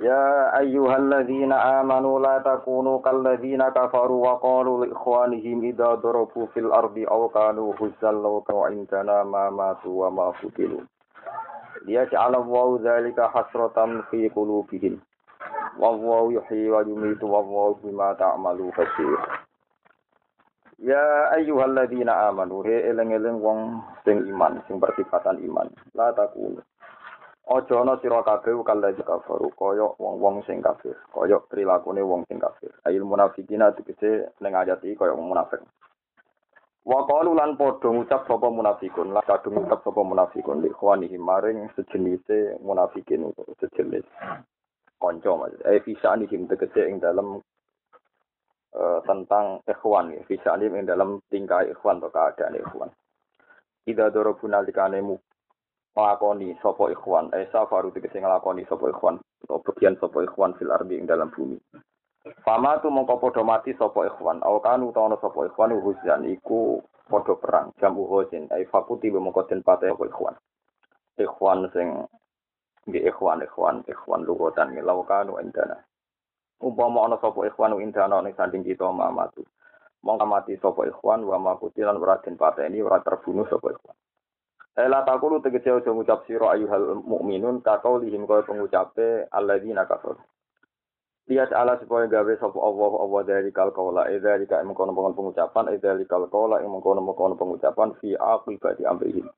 يا أيها الذين آمنوا لا تكونوا كالذين كفروا وقالوا لإخوانهم إذا ضربوا في الأرض أو كانوا هزا لو كانوا عندنا ما ماتوا وما قتلوا ليجعل الله ذلك حسرة في قلوبهم والله يحيي ويميت والله بما تعملوا بصير Ya ayyuhalladzina amanu he eleng-eleng wong sing iman sing persifatan iman la takunu Ojo ana sira kabeh kalaji kafaru kaya wong-wong sing kafir, kaya prilakune wong sing kafir. Ail munafikina tegese ning ayat iki wong munafik. Wa qalu lan padha ngucap sapa munafikun, lan kadung ngucap sapa munafikun li ikhwanihi maring sejenise munafikin sejenis kanca maksud. Eh fisani him tegese ing dalam uh, tentang ikhwan ya, fisani ing dalam tingkah ikhwan atau keadaan ikhwan. Ida dorobuna likane nglakoni sapa ikhwan. Eh safaru tegese nglakoni sapa ikhwan. Atau bagian sapa ikhwan fil ardi ing dalam bumi. Fama tu mongko padha mati sapa ikhwan. Au kanu utawa sapa ikhwan huzan iku padha perang. Jam uhuzin. Ai fakuti mongko den pate sapa ikhwan. Ikhwan sing di ikhwan ikhwan ikhwan lugotan. Lau kanu indana. Umpama ana sapa ikhwan indana ning sanding kita mamatu mongko mati sapa ikhwan wa ma kutilan ora den pateni ora terbunuh sapa ikhwan Ela takulu tegese aja ngucap sira ayuhal mukminun kakau lihim kaya pengucape alladzina kafir. Lihat ala supaya gawe sapa Allah Allah dari kal kaula eh dari mengkono mengkono pengucapan eh dari kal kaula ing mengkono mengkono pengucapan fi aqibati amrihim.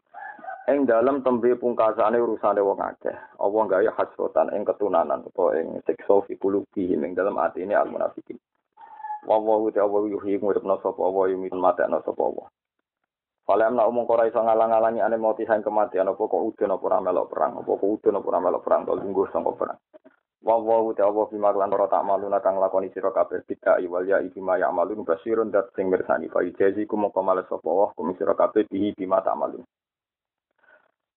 Ing dalam tembe pungkasane urusane wong akeh. Allah gawe hasrotan ing ketunanan utawa ing siksa fi qulubihim ing dalam atine al munafikin. Wallahu ta'ala yuhyi nguripna sapa Allah yumitun matena sapa Allah. Kalau emna umum kora iso ngalang-alangi ane mati sang kematian apa kok udan apa ora perang apa kok udan apa ora perang to lungguh sangka perang. Wa wa ta Allah bima lan ora tak maluna kang lakoni sira kabeh bid'a wal ya iki ma ya'malun basirun dat sing mirsani fa jazi ku moko males sapa Allah kum sira kabeh bihi bima tak malun.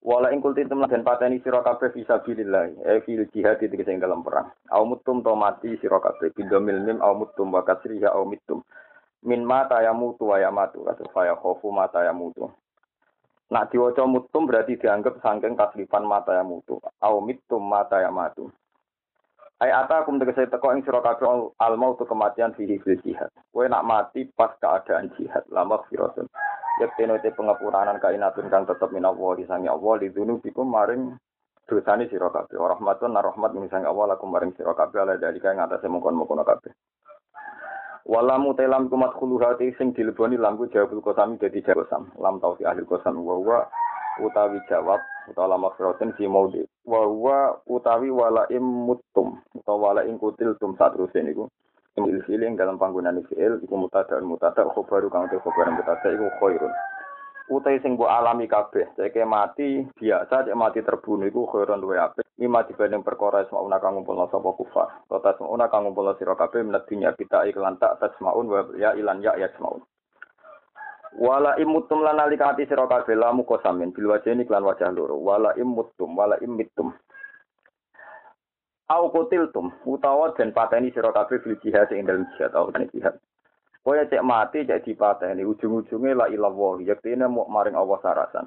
Wala ing kultin temen den pateni sira kabeh fisabilillah e fil jihad iki sing dalam perang. Au mutum to mati sira kabeh bidomil mim au mutum wa min mata ya mutu wa ya matu kasus faya khofu mata ya mutu nak diwaca mutum berarti dianggap sangking kaslifan mata ya mutu au mitum mata ya matu Ai ata kum tegese teko ing sira kabeh al mautu kematian fihi fil jihad. Kowe nak mati pas keadaan jihad, lama firatun. Yektene te pengapuranan kainatun kang tetep minawa disangi Allah lidunu bikum maring dosane sira kabeh. Rahmatun rahmat misangi Allah lakum maring sira kabeh ala dalika ing atase mungkon-mungkon kabeh. Wala mutelam kumat khuluhati sing dileboni lam ku jawabul kosami dadi jawab kosam. Lam tau fi ahli kosam wa wa utawi jawab utawa maksroten fi maudi. Wa wa utawi wala im mutum utawa wala ing kutil tum satruse niku. Il filing dalam panggunaan fi'il iku mutada mutada khobaru kang te khobaran mutada iku khairun. Utai sing mbok alami kabeh, cek mati biasa, cek mati terbunuh iku khairon luwe apik. Lima dibanding perkara ismauna kang ngumpulna sapa kufar. Kota ismauna kang ngumpulna sira kabeh minat kita iklan tak tasmaun wa ya ilan ya yasmaun. Wala imutum lan alika ati sira kabeh lamu kosamin bil wajhi iklan wajah loro. Wala imutum wala imitum. Au kutiltum utawa den pateni sira kabeh fil jihad ing dalem jihad au jihad. Kaya cek mati cek dipateni ujung-ujunge la ilallah yaktine mau maring Allah sarasan.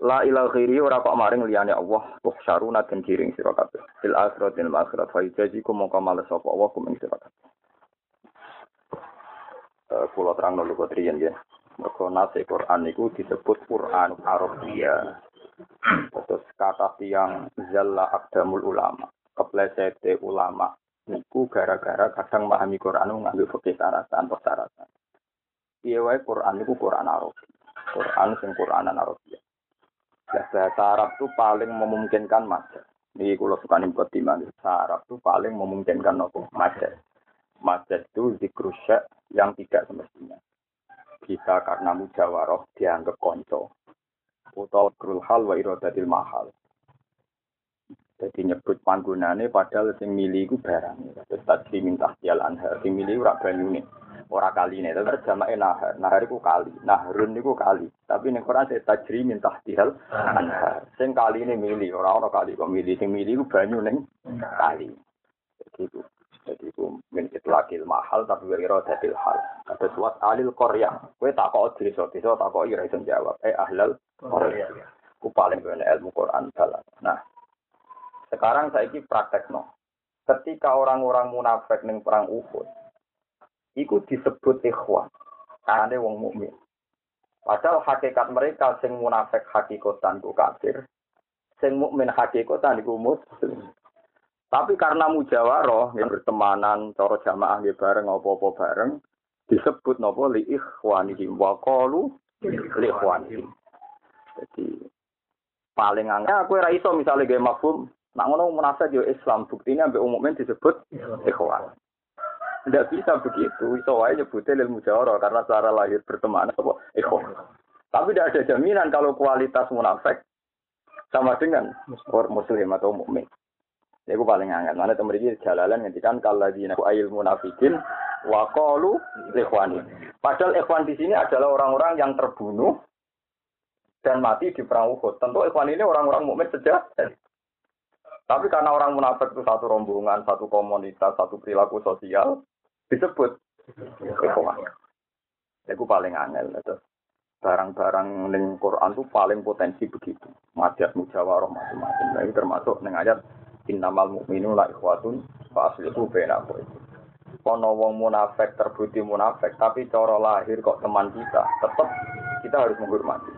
La ilal khairi ora kok maring liyane Allah tuh syaruna den kiring sira kabeh. Fil akhirat dan akhirat fa yajikum mongko males sapa Allah kum ing. Eh kula terangno lho triyen ya. Mergo nase Quran niku disebut Quran Arabia. Terus kata tiang zalla akdamul ulama. Keplesete ulama niku gara-gara kadang memahami Quran ngambil fikih syaratan atau syaratan. Iya wae Quran niku Quran Arab. Quran sing Quranan Arabia. Ya, bahasa Arab itu paling memungkinkan majas. Ini kalau suka nih buat bahasa Arab itu paling memungkinkan nopo majas. Majas itu zikrusya yang tidak semestinya. Bisa karena mujawaroh dianggap konco. Atau krul hal wa irodatil mahal. Jadi nyebut panggonane padahal sing milih iku barang. Terus tadi minta tial anhar, sing milih ora banyune. Ora kaline, tapi jamake nahar. Nahar iku kali, nahrun iku kali. Tapi ning Quran saya tajri minta tial anhar. Sing kaline milih, ora ora kali kok milih. Sing milih iku banyu ning kali. Jadi itu jadi itu min itlaqil mahal tapi wira dadil hal. Ada suat alil Korea. Kowe takok desa, desa takok ira iso jawab. Eh ahlal Korea. Ku paling bener ilmu Quran dalam. Nah, sekarang saya ini praktek no. Ketika orang-orang munafik ning perang Uhud, itu disebut ikhwan. Karena wong mukmin. Padahal hakikat mereka sing munafik hakikatan ku kafir, sing mukmin hakikatan iku muslim. Tapi karena mujawaroh, yang bertemanan, cara jamaah nggih bareng apa-apa bareng, disebut napa li ikhwanihim wa qalu li ikhwanihim. Jadi paling angel aku ora iso misale gawe mafhum Nak ngono munafik yo Islam, buktinya ambek umumnya disebut ikhwan. Tidak bisa begitu, iso wae nyebutnya lil mujawarah karena cara lahir berteman apa ikhwan. Tapi tidak ada jaminan kalau kualitas munafik sama dengan muslim atau mukmin. Ya aku paling angkat. Mana temen ini jalalan ngendikan kalau di ayil munafikin wa qalu ikhwani. Padahal ikhwan di sini adalah orang-orang yang terbunuh dan mati di perang Uhud. Tentu ikhwan ini orang-orang mukmin sejak tapi karena orang munafik itu satu rombongan, satu komunitas, satu perilaku sosial, disebut ikhwan. Itu paling angel. Itu. Barang-barang ning Quran itu paling potensi begitu. Madat mujawarah macam-macam. Nah, ini termasuk ning ayat innamal mu'minu la ikhwatun fa aslihu bainakum. Kono wong munafik terbukti munafik, tapi cara lahir kok teman kita, tetap kita harus menghormati.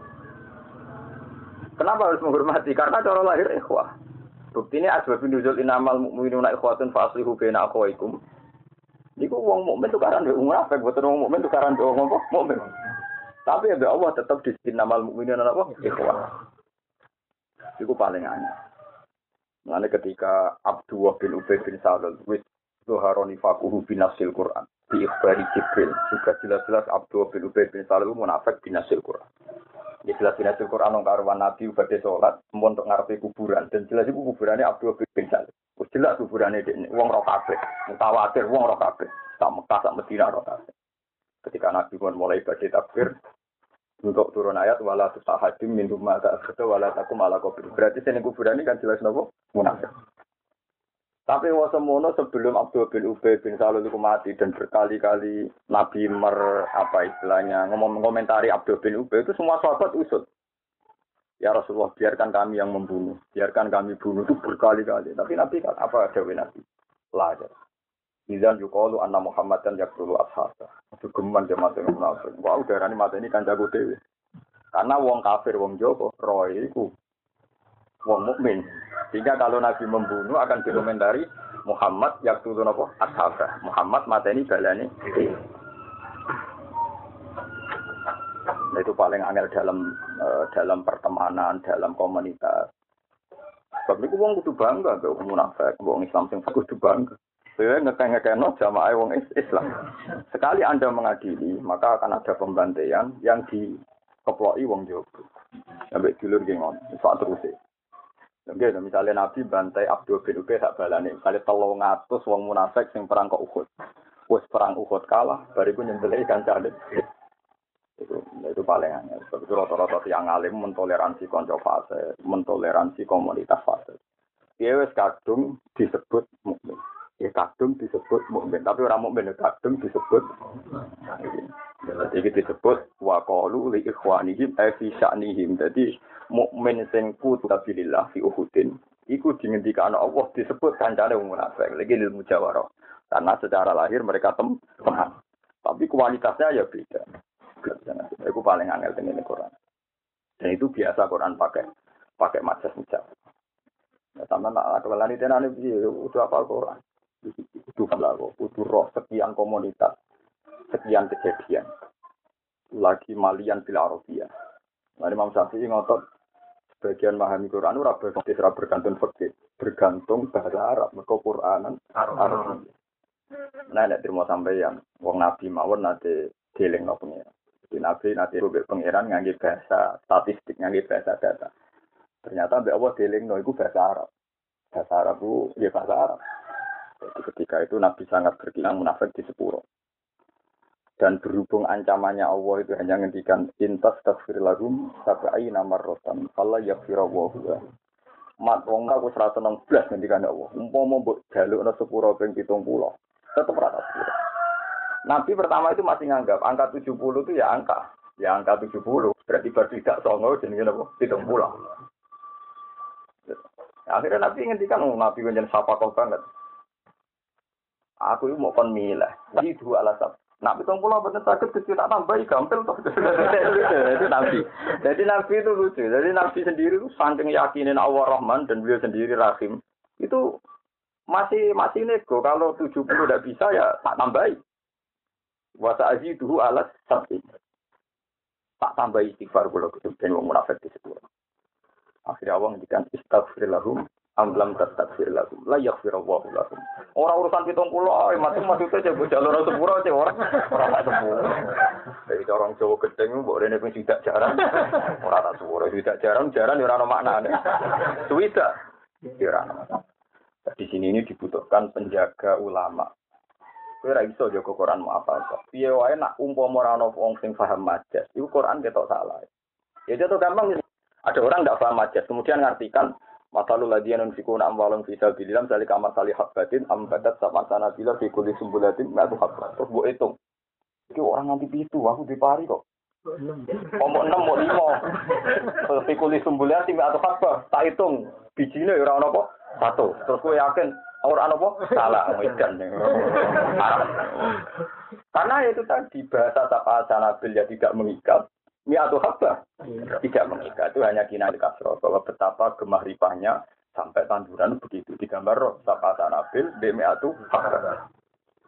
Kenapa harus menghormati? Karena cara lahir ikhwah. Bukti ini asbab nuzul inamal mu'minuna ikhwatun fa aslihu baina akhwaikum. Niku wong mukmin tukaran mbek munafik, boten wong mukmin tukaran mbek wong mukmin. Tapi ya Allah tetap di inamal mu'minuna apa? Ikhwah. Iku paling aneh. Mengenai ketika Abdullah bin Ubay bin Salul wis Zuharoni fakuhu binasil Quran di ikhbari Jibril juga jelas-jelas Abdullah bin Ubay bin Salul munafik binasil Quran Ya jelas jelas Quran nong karuan Nabi badhe sholat, untuk ngarepe kuburan dan jelas itu kuburannya Abdul bin. Wis jelas kuburannya ini, wong roh kabeh, mutawatir wong roh kabeh, tak Mekah tak Medina roh kabeh. Ketika Nabi pun mulai baca takbir, untuk turun ayat wala tusahadim min rumah tak wala takum ala kubur. Berarti sini kuburan ini kan jelas nopo munafik. Tapi wasemono sebelum Abdul bin Ubay bin Salul itu mati dan berkali-kali Nabi mer apa istilahnya ngomong komentari Abdul bin Ubay itu semua sahabat usut. Ya Rasulullah biarkan kami yang membunuh, biarkan kami bunuh itu berkali-kali. Tapi Nabi kan apa ada Nabi? Lah aja. Izan yukalu anna Muhammad dan yaktulu ashasa. Itu geman dia mati munafik. Wah udah ini mati ini kan jago dewi. Karena wong kafir, wong Joko, roy itu wong mukmin. Sehingga kalau Nabi membunuh akan dikomentari Muhammad yang turun apa? Ashabah. Muhammad mateni balani. Nah, itu paling angel dalam uh, dalam pertemanan, dalam komunitas. Sebab itu wong kudu bangga mbek wong munafik, wong Islam sing kudu bangga. Saya ngekeh-ngekehno jamaah wong Islam. Sekali Anda mengadili, maka akan ada pembantaian yang dikeploki wong Jawa. Sampai dulur nggih ngono, sak terus. Oke, misalnya Nabi bantai Abdul bin Ubay tak balani. Misalnya tolong ngatus wong munafik sing perang ke Uhud. Wes perang Uhud kalah, bariku nyembelih kancane. Itu, itu paling aneh. Sebab itu rata-rata yang alim mentoleransi konco fase, mentoleransi komunitas fase. Dia wes kadung disebut mukmin. Ya kadung disebut mukmin, tapi orang mukmin ya kadung disebut jadi disebut wa qalu li ikhwanihim ay fi sya'nihim. Jadi mukmin sing kutu sabilillah fi Uhudin iku dingendikane Allah disebut kancane wong munafik. Lagi ilmu mujawarah. Karena secara lahir mereka tem teman. Tapi kualitasnya ya beda. Itu paling angel dengan Quran. Dan itu biasa Quran pakai pakai majas mujawarah. Ya, sama nak kelani tenan udah apa Quran kudu belago, kudu roh sekian komunitas, sekian kejadian. Lagi malian bila Arabia. Nah, Imam Syafi'i ngotot sebagian memahami Quran ora bergantung bergantung fakir, bergantung bahasa Arab, mereka Quranan Arab. Nah, nek terima sampeyan wong nabi mawon nate dieling no pengiran. Jadi nabi nate rubik pengiran ngangge bahasa statistik, ngangge bahasa data. Ternyata mbak Allah dieling no iku bahasa Arab. Bahasa Arab itu ya bahasa Arab. Jadi ketika itu Nabi sangat berkilang munafik di sepuro. Dan berhubung ancamannya Allah itu hanya ngendikan intas tafsir lahum sabai namar rotan. Fala wa Mat wong aku 116 ngendikan Allah. Umpama mbok jalukna sepuro ping 70. Tetep rata sepuro. Nabi pertama itu masih nganggap angka 70 itu ya angka. Ya angka 70. Berarti baru tidak songo jenenge apa? 70. Akhirnya Nabi ngendikan, oh, Nabi menjadi sapa kau banget. Aku mau kon milah. Jadi dua alasan. Nak pitung pulau betul sakit kecil tak tambah gampil toh. itu Nabi. Jadi Nabi itu lucu. Jadi Nabi sendiri itu saking yakinin Allah Rahman dan beliau sendiri Rahim. Itu masih masih nego. Kalau 70 tidak bisa ya tak tambahi. Wasa aji dulu alat sapi. Tak tambah istighfar kalau ketemu dan munafik di situ. Akhirnya Allah ngendikan istighfar lahum Amlam tastaghfir lahum la yaghfirullahu lahum. Ora urusan 70 ae mati maksudnya coba jalur sepuro cek ora ora tak sepuro. Dari orang Jawa gedeng mbok rene ping tidak jarang. Ora tak sepuro tidak jarang jarang ya ora ono maknane. Suwida ya ora ono makna. Di sini ini dibutuhkan penjaga ulama. Kowe ora iso jaga Quran mau apa kok. Piye wae nak umpama ora ono wong sing paham majas, iku Quran ketok salah. Ya jatuh gampang ada orang tidak paham majas, kemudian ngartikan Masalul ladiyan unfikuna amwalum fi sabilillah misalnya kama salih habbatin ambadat sama sana bila fi kulli sumbulatin ma'atu habbat. Terus buat hitung. Iki orang nanti pitu, aku dipari kok. Omok enam, mau lima. Fi kulli sumbulatin habbat. Tak hitung. Bijine ya orang apa? Satu. Terus gue yakin orang apa? Salah. Medan. Karena itu tadi bahasa tapa sanabil ya tidak mengikat. Mi'atu habba iya. tidak mengikat itu hanya kina kasro bahwa betapa gemah ripahnya sampai tanduran begitu digambar roh sapa sanabil di mi'atu habba.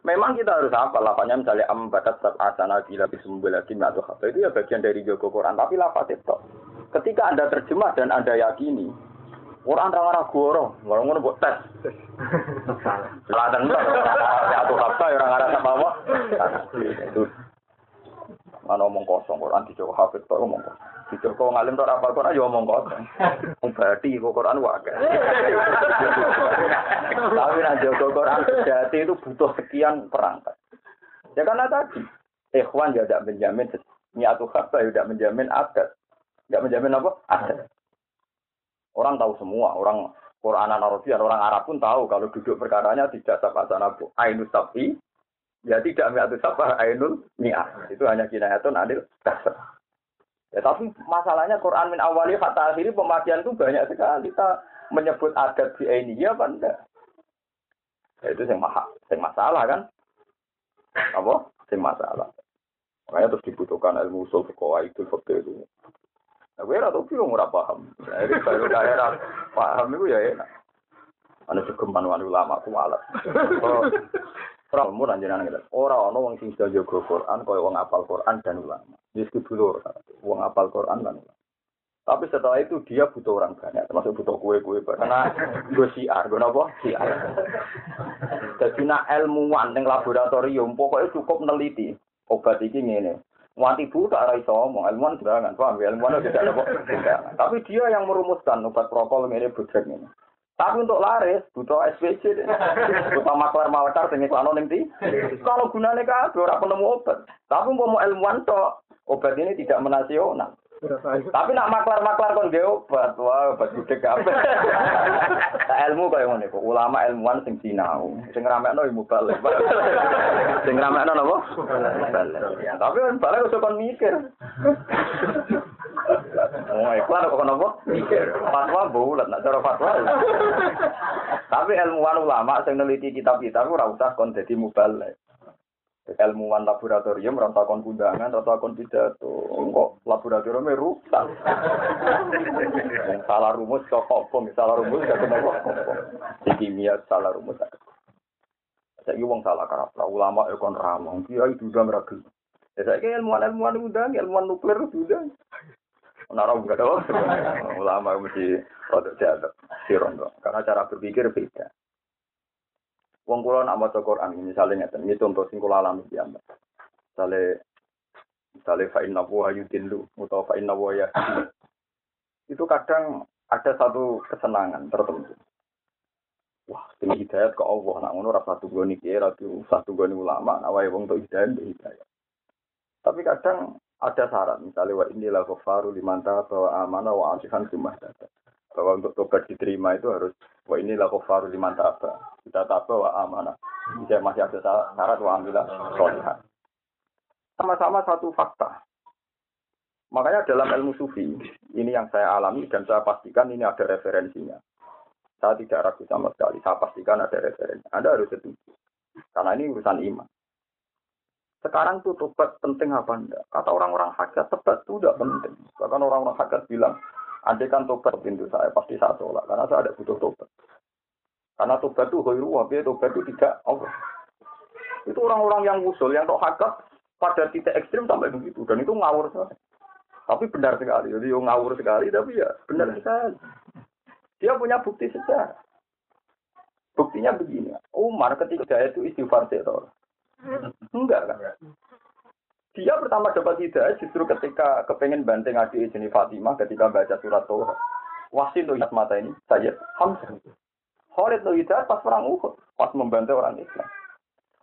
Memang kita harus apa lafanya misalnya am batat sab asana bisumbil lagi mi'atu habba itu ya bagian dari Joko Quran tapi lafaz itu ketika anda terjemah dan anda yakini Quran orang orang goro, orang orang buat tes. Salah tentu, satu habba orang arah sama apa? Itu Mana omong kosong Quran dicoba hafid tok omong kosong. Dicoba ngalim tok apa Quran ya omong kosong. Badi kok Quran wae. Tapi nek jaga Quran sejati itu butuh sekian perangkat. Ya karena tadi ikhwan ya tidak menjamin niatu kata ya tidak menjamin adat. Tidak menjamin apa? Adat. Orang tahu semua, orang Quranan Arabian, orang Arab pun tahu kalau duduk perkaranya tidak sapa sanabu. Ainus tapi Ya tidak mi'atu sabah ainul mi'ah. Itu hanya kinayatun adil dasar. Ya tapi masalahnya Quran min awali kata akhiri pemakaian itu banyak sekali. Kita menyebut adat di ini ya apa enggak? Ya, itu yang maha, yang masalah kan? Apa? Yang masalah. Makanya terus dibutuhkan ilmu usul fikih itu fakir itu. Nah, gue rata bingung ora paham. Jadi baru daerah paham itu ya enak. Ana sugeman ulama ku malas. Ora mun anjenengan ngene. Ora ana wong sing bisa jaga Quran kaya wong apal Quran dan ulama. Wis dulur. Wong apal Quran dan ulama. Tapi setelah itu dia butuh orang banyak, termasuk butuh kue-kue. Karena gue siar, gue apa? Siar. Jadi nak ilmuwan yang laboratorium, pokoknya cukup neliti. Obat ini ini. Mati bu tak arah iso ngomong, ilmuwan jangan, paham ya? Ilmuwan tidak ada Tapi dia yang merumuskan obat prokol ini, budget ini. Tapi untuk laris butuh SPC, butuh maklar malakar sing iklano ning di. Kalau gunanya kabeh ora penemu obat. Tapi mau ilmuwan tok, obat ini tidak menasional. Tapi nak maklar-maklar kon nggih obat, wah obat kabeh. Nah, ilmu kaya ngene kok, ulama ilmuwan sing sinau, sing ramekno ilmu balik. Sing ramekno napa? Balik. Tapi kan balik kok kon mikir. Oh, iklan kok kenapa? Fatwa bulat, nak cara fatwa. Tapi ilmuwan ulama sing neliti kitab-kitab ora usah kon dadi mubalik. Ilmuwan laboratorium rasa kon kundangan, rasa kon pidato. Kok laboratorium rusak. salah rumus kok kok salah rumus gak kenapa. Di kimia salah rumus saya wong salah karakter ulama ya kon ramong kiai juga ragu ya saya ilmuwan ilmuwan muda ilmuwan nuklir sudah Nara enggak ada ulama mesti rada jadak sirondo karena cara berpikir beda. Wong kula nak maca Quran misalnya ngeten, ini contoh sing kula alami ya. Misale misale fa inna wa yudillu utawa fa inna wa Itu kadang ada satu kesenangan tertentu. Wah, ini hidayat ke Allah. Nah, ngono rasa satu goni kira, satu goni ulama. Nah, wae wong untuk hidayat, hidayat. Tapi kadang ada syarat. Misalnya, wa inilah kufaru limanta bahwa amanah wa asihan sumah. Bahwa untuk tobat diterima itu harus, wa inilah kufaru limanta apa. Kita tabah wa amanah. Bisa masih ada syarat wa amilah solihan. Sama-sama satu fakta. Makanya dalam ilmu sufi, ini yang saya alami dan saya pastikan ini ada referensinya. Saya tidak ragu sama sekali. Saya pastikan ada referensi. Anda harus setuju. Karena ini urusan iman. Sekarang tuh tobat penting apa enggak? Kata orang-orang hakikat, tobat itu tidak penting. Bahkan orang-orang hakikat bilang, andai kan tobat pintu saya, pasti saya tolak. Karena saya ada butuh tobat. Karena tobat itu hoiru, tapi tobat itu tidak Allah. Itu orang-orang yang usul, yang tok hakikat pada titik ekstrim sampai begitu. Dan itu ngawur sekali. Tapi benar sekali. Jadi ngawur sekali, tapi ya benar sekali. Dia punya bukti sejarah. Buktinya begini. Umar ketika itu istighfar sektor. Enggak kan? Dia pertama dapat hidayah justru ketika kepengen banting adik jenis Fatimah ketika baca surat Torah. Wasin lihat mata ini, saya Hamzah. Khalid tuh hidayah pas perang Uhud, pas membantu orang Islam.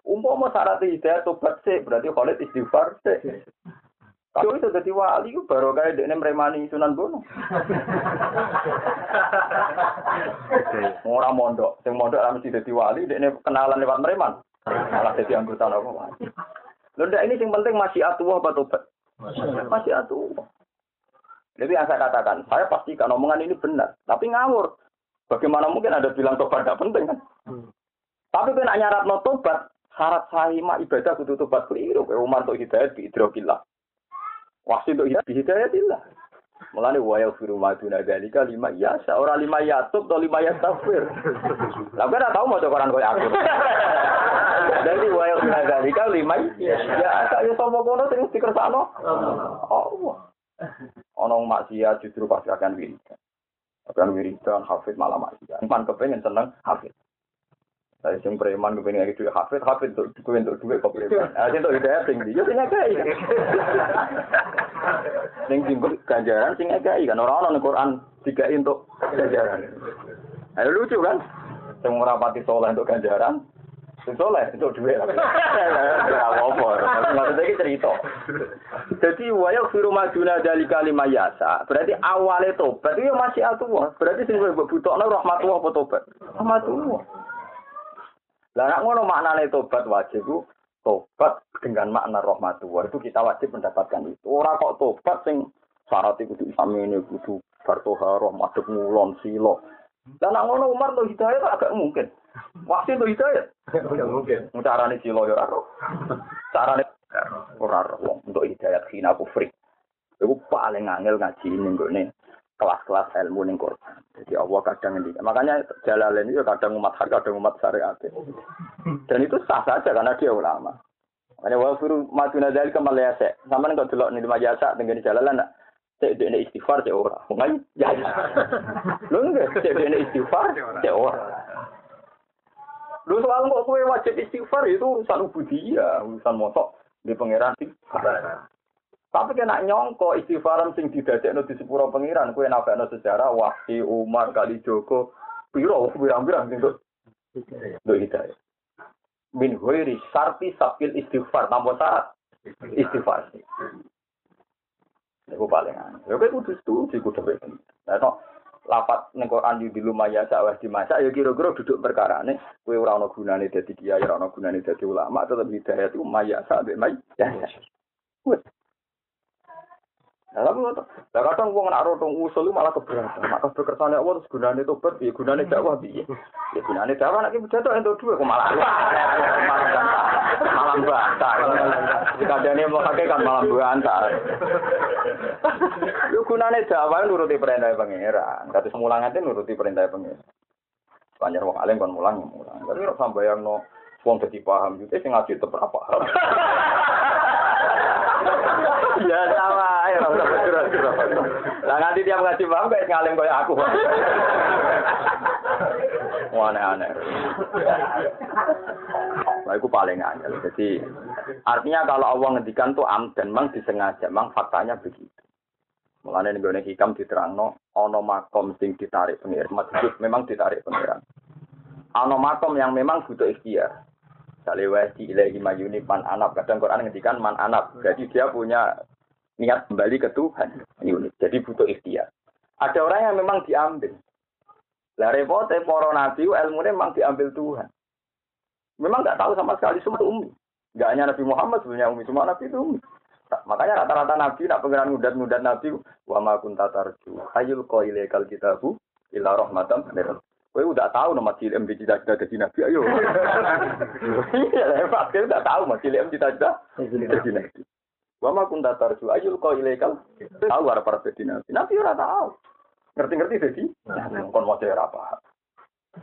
Umpama syarat hidayah tobat sih, berarti Khalid istighfar sih. Kalau itu jadi wali, baru kayak dia meremani Sunan Bono. Orang mondok, yang mondok mesti jadi wali, dia kenalan lewat mereman. Malah jadi anggota apa wali. Lalu ini yang penting masih atuh apa tobat? Masih atuh. Jadi yang saya katakan, saya pastikan omongan ini benar, tapi ngawur. Bagaimana mungkin ada bilang tobat tidak penting kan? Tapi kena nyarat no tobat, syarat sahih ibadah kudu tobat keliru. Umar untuk hidayat bi idrokillah. Wasi untuk hidayah hidayatillah. Mulane wa yaghfiru ma duna lima ya seorang lima yatub atau lima yastafir. Lah kan tahu mau koran koyo aku. Jadi wa yaghfiru dzalika lima ya saya sama kono sing dikersakno. Allah. Ono maksiat justru pasti akan wiridan. Akan wiridan hafid malah maksiat. Pan kepengen seneng hafid. Saya sing preman kepengen ngeki duit hafid, hafid untuk duit untuk duit kok preman. Ah sing untuk hidayah sing ndi? Yo sing ngekei. Sing timbul ganjaran sing ngekei kan ora ono Quran dikai untuk ganjaran. Ayo lucu kan? Sing ora pati soleh untuk ganjaran, soleh untuk duit. Apa-apa. Maksudnya iki cerita. Jadi waya firu maduna dari kalimah yasa. Berarti awalnya tobat itu masih atuh. Berarti sing butuhno rahmatullah apa tobat? Rahmatullah. Lah nak ngono maknane tobat wajib ku tobat dengan makna rahmatullah itu kita wajib mendapatkan itu. Ora kok tobat sing syarat itu kudu ini kudu fartoha rahmatuk ngulon silo. Dan nak ngono Umar tuh hidayah agak mungkin. Waktu itu hidayah. Enggak mungkin. Carane silo ya ora. Carane ora wong untuk hidayah hina kufri. Iku paling angel ngaji ning gone kelas-kelas ilmu ning Quran. Jadi Allah kadang ini. Makanya Jalalain itu kadang umat har, kadang umat syariat. Dan itu sah saja karena dia ulama. Makanya wa firu maduna dari kemalaya Sama nih kalau nih majasa dengan Jalalan nak. Cek dia istighfar cek ora. Mengai ya. Lu enggak cek dia istighfar cek ora. Lu soal kok kue wajib istighfar itu urusan ubudiyah, urusan motok di pangeran sih. Tapi kena nyongko istighfaran sing didadekno di sepuro pengiran kue nabakno sejarah Wahsi Umar kali Joko piro pirang-pirang sing untuk hidayah. Min huiri sarti sapil istighfar tanpa syarat istighfar. Iku paling aneh. Ya kowe kudu setuju kudu bener. Nah, no, lapat ning Quran di lumaya sawah di masa ya kira-kira duduk perkara nih kowe ora ana gunane dadi kiai ora ana gunane dadi ulama tetep hidayah itu maya sak mai ya. Wes. Lah tapi lah kadang wong nak rotong usul malah keberatan. Mak kabeh kersane Allah terus gunane tobat piye gunane dakwah piye? Ya gunane dakwah nek bejato entuk dhuwit kok malah malah bantah. Kadane mau kan malah bantah. Yo gunane dakwah nuruti perintah pangeran. Kados mulang ate nuruti perintah pangeran. Banyak wong alim kon mulang mulang. Tapi ora sambayangno wong dadi paham gitu sing ngaji tetep paham. Ya sama, ayo ora usah Lah nanti dia ngaji paham kayak ngalim kayak aku. Aneh-aneh. Nah, itu paling angel. Jadi artinya kalau Allah ngendikan tuh am dan mang disengaja, mang faktanya begitu. Mulane ning gone hikam diterangno ana makom sing ditarik pengiran, hidup memang ditarik pengiran. Ano makom yang memang butuh ikhtiar. Misalnya wasi ilahi mayuni man anab. Kadang Quran ngendikan man anab. Jadi dia punya niat kembali ke Tuhan. Ini Jadi butuh ikhtiar. Ada orang yang memang diambil. Lah repotnya para nabi ilmunya memang diambil Tuhan. Memang nggak tahu sama sekali semua umi. Gak hanya Nabi Muhammad sebenarnya umi, semua nabi itu umi. Makanya rata-rata nabi nak pengiran ngudat-ngudat nabi wa ma kunta tarju ayul qailekal kitabu illa rahmatan min Kowe udah tahu nama cilik di cita-cita jadi nabi, ayo. Iya, pasti udah tahu mas cilik cita-cita jadi nabi. Wa ma kunta tarju ayul qailekal tahu arep para jadi nabi. Nabi ora tahu. Ngerti-ngerti jadi. Kon mau apa.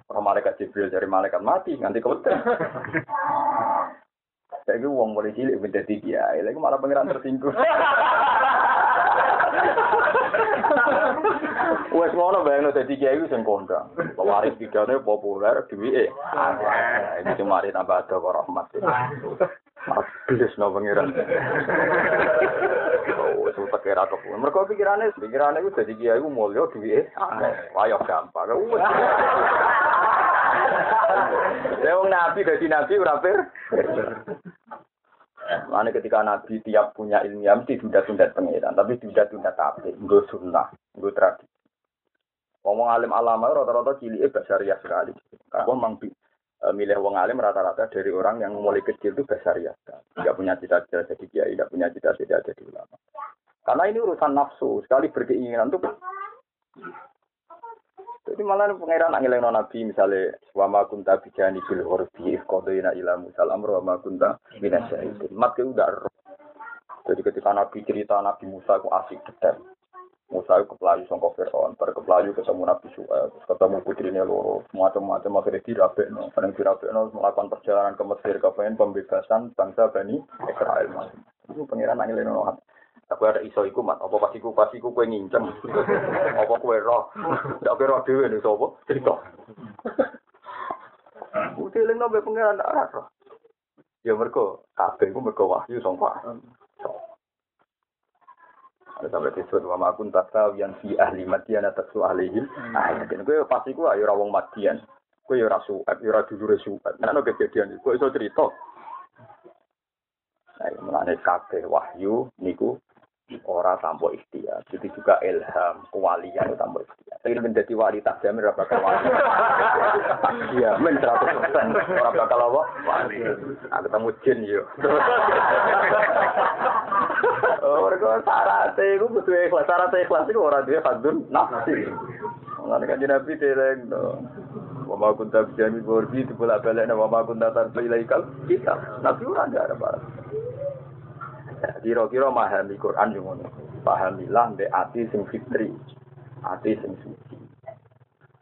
Orang malaikat Jibril dari malaikat mati, nganti kau Saya uang boleh cilik minta tiga, lagi malah pangeran tersinggung. Wes ngono bayangno dadi kiai wis sing kondang. Pewaris pidane populer duwike. Iki cuma tambah ada kok rahmat. Abis no pangeran. Oh, itu tak kira kok. Mereka pikirannya, pikirannya itu jadi kiai itu mulia duit. Ayo gampang. Ya wong nabi dadi nabi ora per. Lalu ketika Nabi tiap punya ilmiah mesti tunda-tunda pengiran, tapi tunda-tunda tapi nggak sunnah, nggak tradisi. Ngomong alim alama rata-rata cilik basaria sekali. Kalau memang e, milih wong alim rata-rata dari orang yang mulai kecil itu basaria Tidak punya cita-cita jadi kiai, tidak punya cita-cita jadi ulama. Karena ini urusan nafsu, sekali berkeinginan tuh jadi malah pangeran angin yang nabi misalnya wama kunta bijani bil horbi ifkodoina ila musal amro wama kunta minasyahidin. Mat itu udah Jadi ketika nabi cerita nabi Musa itu asik detail. Musa itu kepelayu songkok Fir'aun, berkepelayu ketemu Nabi Su'aib, ketemu putrinya loro, macam-macam akhirnya dirabekno, kadang dirabekno melakukan perjalanan ke Mesir, kepengen pembebasan bangsa Bani Israel. Itu pengiran nangil nono Aku ada iso iku mat, apa pas iku pas iku kowe ngincem. Apa kowe roh? Ndak kowe roh dhewe nek sapa? Cerita. Udah eling nabe pengiran ndak roh. Ya mergo kabeh ku mergo wahyu sangka. Ada sampai disebut wa makun tata yang si ahli matian atas su ahlihim. Ah, jadi gue pasti gue ayo rawong matian. Gue ya rasu, ya ra dulure suat. Nah, no kejadian itu, gue iso cerita. Nah, mengenai kabeh wahyu niku ora tanpa ikhtiar. Jadi juga ilham, kewalian tanpa ikhtiar. Tapi menjadi wali tak jamin ora bakal wali. Iya, men 100% ora bakal apa? Wali. Nah, ketemu jin yo. Oh, mereka syaratnya itu butuh ikhlas. Syaratnya ikhlas itu orang dia fadun nafsi. Mengenai kan Nabi tereng dong. Wama kunta bijami borbi itu bolak balik nama wama kunta tarfa ilaikal kita. Nabi orang ada barang. Kira-kira memahami Quran yang ngono. Pahamilah mbek ati sing fitri, ati sing suci.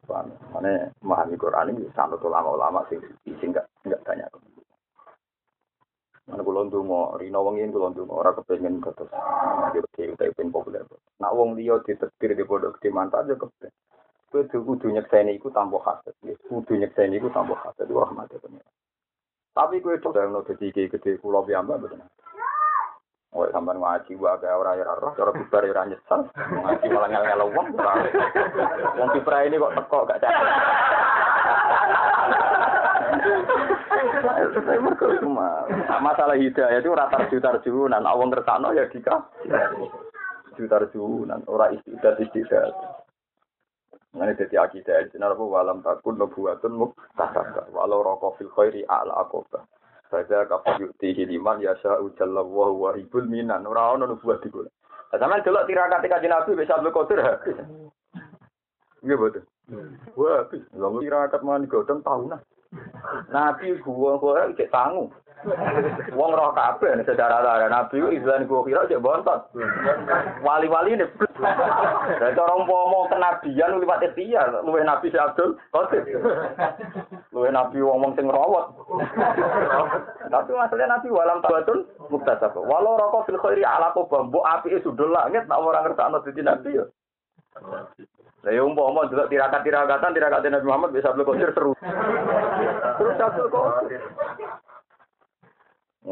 Paham? Mana memahami Quran ini sangat ulama-ulama sing suci, sing enggak enggak banyak. Mana kulo ndonga, rino wengi kulo ndonga ora kepengin terus. Dia tapi pengen populer. Nak wong liya ditetir di bodoh gede mantap aja kepen. Kowe kudu nyekseni iku tanpa hasad. Kudu nyekseni iku tanpa hasad. Wah, mati pengen. Tapi kowe coba ngono dadi gede kulo betul. Oh, sampai ngaji gua kayak orang yang roh, cara bubar ya nyesal, ngaji malah ngel ngel uang, uang kipra ini kok teko gak cari. Masalah hidayah itu rata juta junan, awang kertano ya dika, juta junan, orang istiqdat istiqdat. Ini jadi akidah, apa? Walam takun nubuatun muktasabah, walau rokok fil khairi ala akobah. Baca kapal yukti hiliman ya ujalla wa wa hibul minan. Ora ono nubuat iku. Lah delok tirakat kanjeng Nabi wis Abdul habis. Nggih betul. Wah, habis. Lalu tirakat man godhong tahunan. Nabi gua gua cek tanggung. Wong roh kabeh nek sejarah ada nabi ku gua kira cek bontot. Wali-wali ini. Dan cara umpama kenabian liwat ikhtiar, luwih nabi si Abdul Qadir. Luwih nabi wong-wong sing rawat. Tapi masalahnya nabi walam tabatun muktasab. Walau rokok fil khairi ala qobah mbok apike sudul langit tak ora ngertakno dadi nabi ya. Saya umpama juga tirakat-tirakatan tirakat Nabi Muhammad bisa Abdul Qadir seru. Terus Abdul Qadir.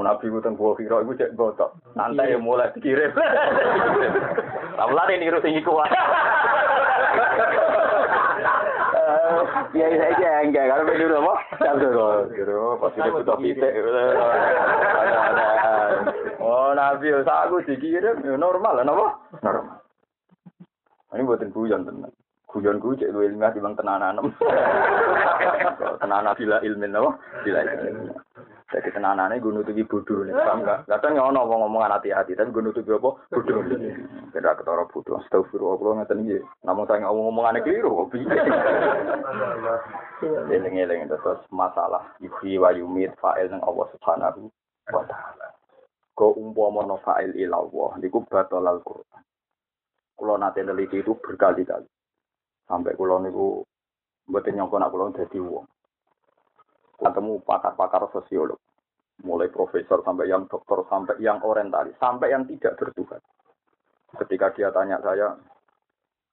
Nabi ku teng gua kira iku cek gotok. Nanti ya mulai dikirim. Lah ini niru sing iku Iya iya iya enggak kalau bener apa? Sabdo kiro pasti butuh pitik. Oh nabi aku dikirim normal lah napa? Normal. Ini buatin guyon tenan. Guyon gue cek luwih ilmiah bang tenanan. Tenanan bila ilmin apa? Bila ilmin. Jadi tenanane gue nutupi bodoh nih, paham gak? Kadang ono ngomong ngomongan hati-hati, tapi gue nutupi apa? Bodoh. Tidak ketara bodoh. Astagfirullah, kalau ngeten iki. Namun saya ngomong ngomongannya keliru, kok piye? Eling-eling terus masalah yuhi wa yumit fa'il nang Allah Subhanahu wa taala. Ko umpama no fa'il ilallah niku batal Al-Qur'an. Kulo nate neliti itu berkali-kali. Sampai kulo niku mboten nyangka nak kulo dadi wong. Ketemu pakar-pakar sosiolog, mulai profesor sampai yang dokter sampai yang orientalis sampai yang tidak bertuhan. Ketika dia tanya saya,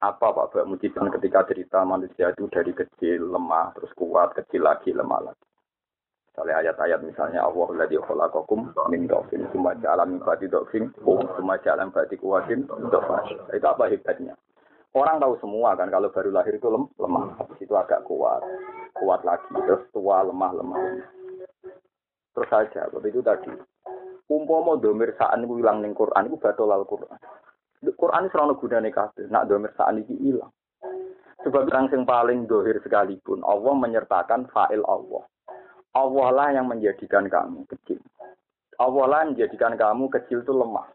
apa Pak Bak Mujiban ketika cerita manusia itu dari kecil lemah terus kuat kecil lagi lemah lagi. Misalnya ayat-ayat misalnya Allah ladzi khalaqakum min dhafin tsumma ja'ala min ba'di dhafin tsumma ja'ala min ba'di quwwatin. Itu apa hebatnya? Orang tahu semua kan kalau baru lahir itu lem, lemah, habis itu agak kuat, kuat lagi, terus tua, lemah, lemah. Terus saja, waktu itu tadi. Umpama domir saan itu hilang ning Quran, itu batal al Quran. Quran itu selalu gunane kabeh, nak domir saan itu hilang. Sebab yang yang paling dohir sekalipun, Allah menyertakan fa'il Allah. Allah lah yang menjadikan kamu kecil. Allah lah yang menjadikan kamu kecil itu lemah.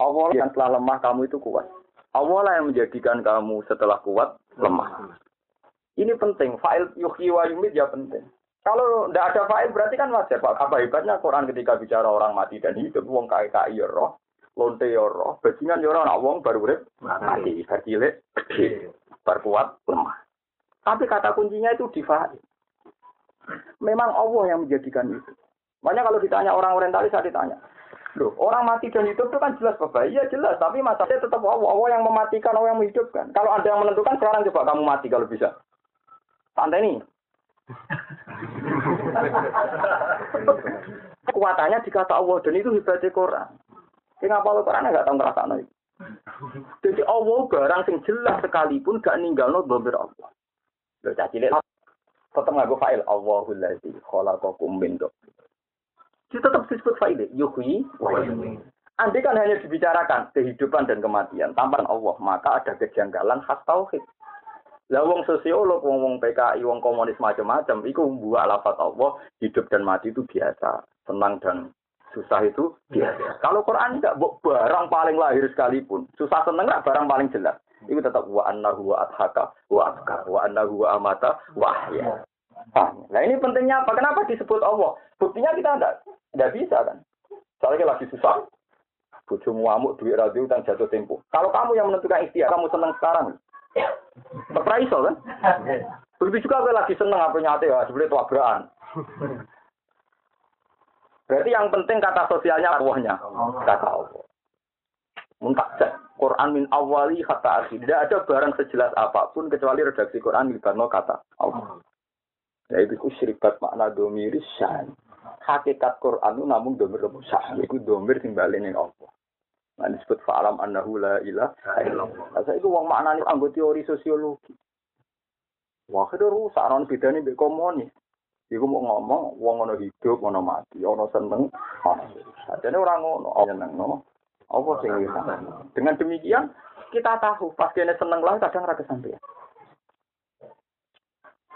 Allah yang telah lemah kamu itu kuat. Allah lah yang menjadikan kamu setelah kuat lemah. Ini penting. Fa'il yuhyi wa yumit ya penting. Kalau tidak ada fa'il berarti kan wajar Pak. Apa hebatnya Quran ketika bicara orang mati dan hidup, wong kaya kaya ya roh, lonte ya roh, bajingan ya roh, nak wong baru urip mati, cilik, gede, berkuat lemah. Tapi kata kuncinya itu di fa'il. Memang Allah yang menjadikan itu. Makanya kalau ditanya orang orientalis saya ditanya, Loh, orang mati dan hidup itu kan jelas Bapak. Iya jelas, tapi masalahnya tetap Allah. Allah yang mematikan, Allah yang menghidupkan. Kalau ada yang menentukan, sekarang coba kamu mati kalau bisa. Santai nih. Kekuatannya dikata Allah dan itu hebatnya Quran. Kenapa lo Quran nggak tahu ngerasa nih? Jadi Allah barang sing jelas sekalipun gak ninggal no domir Allah. Lo caci. Tetap nggak file Allahul ladzi khalaqakum min dia tetap disebut faile. Yuhi Andai kan hanya dibicarakan kehidupan dan kematian tanpa Allah, maka ada kejanggalan khas tauhid. Lah wong sosiolog, wong wong PKI, wong komunis macam-macam, itu buat lafaz Allah, hidup dan mati itu biasa, senang dan susah itu biasa. Kalau Quran tidak barang paling lahir sekalipun, susah senang nggak barang paling jelas. Itu tetap wa annahu wa adhaka wa abka wa annahu wa amata wa ahya. Nah ini pentingnya apa? Kenapa disebut Allah? Buktinya kita tidak tidak bisa kan. Soalnya lagi susah. Bujumu amuk, duit radio, dan jatuh tempo. Kalau kamu yang menentukan ikhtiar, kamu senang sekarang. Tetap iso kan? Begitu juga kalau lagi senang apa nyate ya, sebenarnya tabrakan. Berarti yang penting kata sosialnya Allahnya. Kata Allah. Muntak Quran min awali kata akhir. Tidak ada barang sejelas apa pun kecuali redaksi Quran di kata Allah. Yaitu syirikat makna domiri syan hakikat Quran itu namun domir sah. Iku domir sing balik ning Allah. Nah disebut fa'alam annahu la ilaha illallah. Saya itu wong maknane anggota teori sosiologi. Wah, itu rusak non bedane mbek komunis. Iku mau ngomong wong ono hidup, ono mati, ono seneng, ono. Sajane ora ngono, seneng no. Apa sing Dengan demikian kita tahu pas kene seneng lah kadang ra kesampean.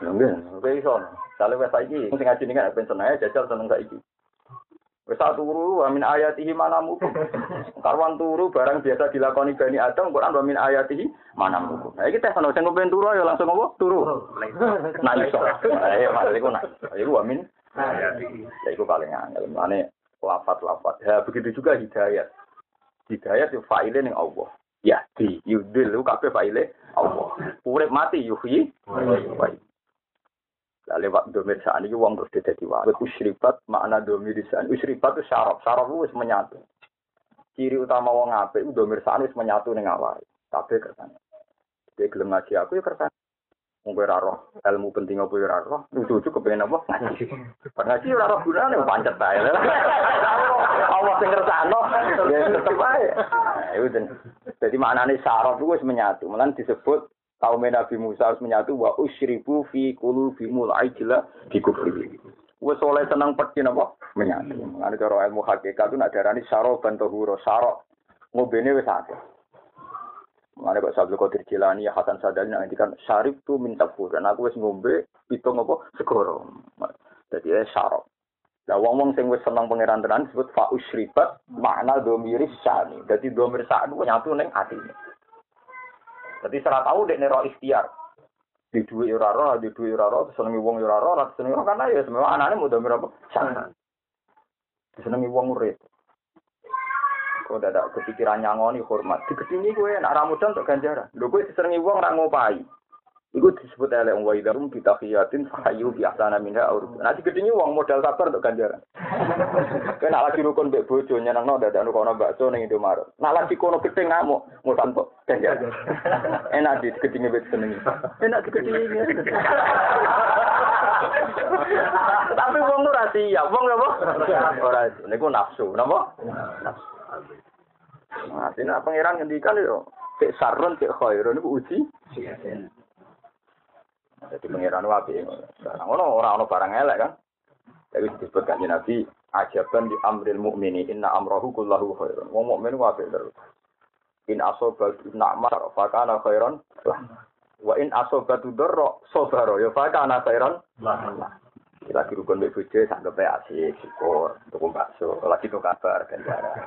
Nggih, oke iso. Sale wis saiki sing ngaji ning ben seneng jajal seneng saiki. Wis turu wa min ayatihi manamu. Karwan turu barang biasa dilakoni Bani Adam Quran wa min ayatihi manamu. Nah iki tes ono sing kepen turu ya langsung apa? Turu. Nah iso. Ayo mari iku nak. Iku wa min ayatihi. Ya iku paling angel. Mane lafat-lafat. Ya begitu juga hidayat. Hidayat itu faile ning Allah. Ya di yudil kabeh faile Allah. Urip mati yuhyi wa lah lewat domir saat ini uang terus jadi wajib. Usribat makna domir saat Usribat itu syaraf. Syaraf itu menyatu. Ciri utama wong ape itu domir saat itu menyatu dengan awal. Tapi kersane. Dia gelem ngaji aku ya kersane. Mungkin roh ilmu penting apa ya roh. Lucu-lucu kepengen apa? Ngaji. Ngaji ora roh gunane pancet bae. Allah sing kersano ya tetep ae. Nah, jadi maknane syaraf itu menyatu. Mulan disebut kaum Nabi Musa harus menyatu wa usyribu fi qulubihimul ajla di kufri. Wes oleh seneng peti napa? Menyatu. Ngene cara ilmu hakikat itu nak darani saroban tahura, sarok. Ngobene wis akeh. Mana kok Sabtu Qadir Jilani ya Hasan Sadali nanti kan syarif tu minta dan aku wis ngombe pitung apa segoro. Jadi eh syarok. Lah wong-wong sing wis seneng pangeran tenan disebut fa usribat makna domiris sani. Dadi domir sa'nu nyatu ning atine. Jadi serah tahu dek nero ikhtiar. Di dua yuraro, di dua yuraro, senengi wong yuraro, rat senengi wong karena ya semua anaknya mudah berapa? Sangat. Senengi wong murid. Kau dadak kepikiran nyangoni hormat. Di kesini gue, nak ramu contoh ganjaran. Lu gue senengi wong ramu pai. Iku disebut oleh wa idarum bitahiyatin fahayu bi ahsana minha aur. Nanti gedenge wong modal sabar untuk ganjaran. Kena lagi rukun mbek bojo nyenengno dadak nukono bakso ning Indomaret. Nak lagi kono gedeng ngamuk mutan kok ganjaran. Enak di gedenge mbek senengi. Enak di gedenge. Tapi wong ora siap, wong apa? Ora niku nafsu, napa? Nafsu. Nah, sini pangeran ngendikan yo, cek sarun, cek khairun niku uji. Jadi pangeran wapi. Sekarang ono orang ono barang elek kan. Tapi disebut kan Nabi ajaban di amril mukmini inna amrohu kullahu khairun. Wong mukmin wapi terus. In asobat na'mar fa kana khairan. Wa in asobatu darra sabara ya fa kana khairan. Lagi rukun mbek bojo sanggep asik syukur tuku bakso, lagi tuh kabar ganjaran.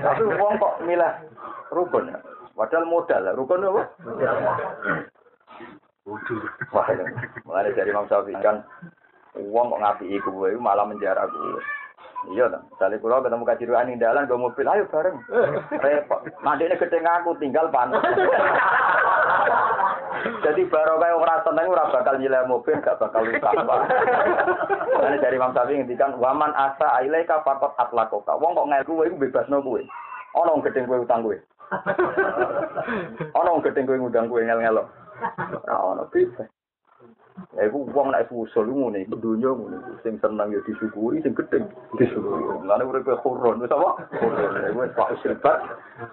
Tapi wong kok milah rukun. Padahal modal, rukun apa? Wah, mulai dari Imam Syafi'i kan uang kok ngapi iku gue malah menjara gue. Iya dong. Misalnya kalau ketemu kaji ruan di dalam, gue mobil, ayo bareng. Repot. Ini gede ngaku, tinggal panas. Jadi baru kayak orang seneng, orang bakal nyilai mobil, gak bakal luka. Ini dari Imam Syafi'i ngendikan, waman asa ailaika fakot atlakoka. Wong kok ngaku gue, bebas no gue. Ono gede gue utang gue. Ono gede gue ngundang gue ngel-ngelo. Ora ono bebas. Ya iku wong nek usul ngene donya ngene sing seneng ya disyukuri sing gedhe disyukuri. Lane uripe khurun wis apa? Khurun. Iku wis pak usribat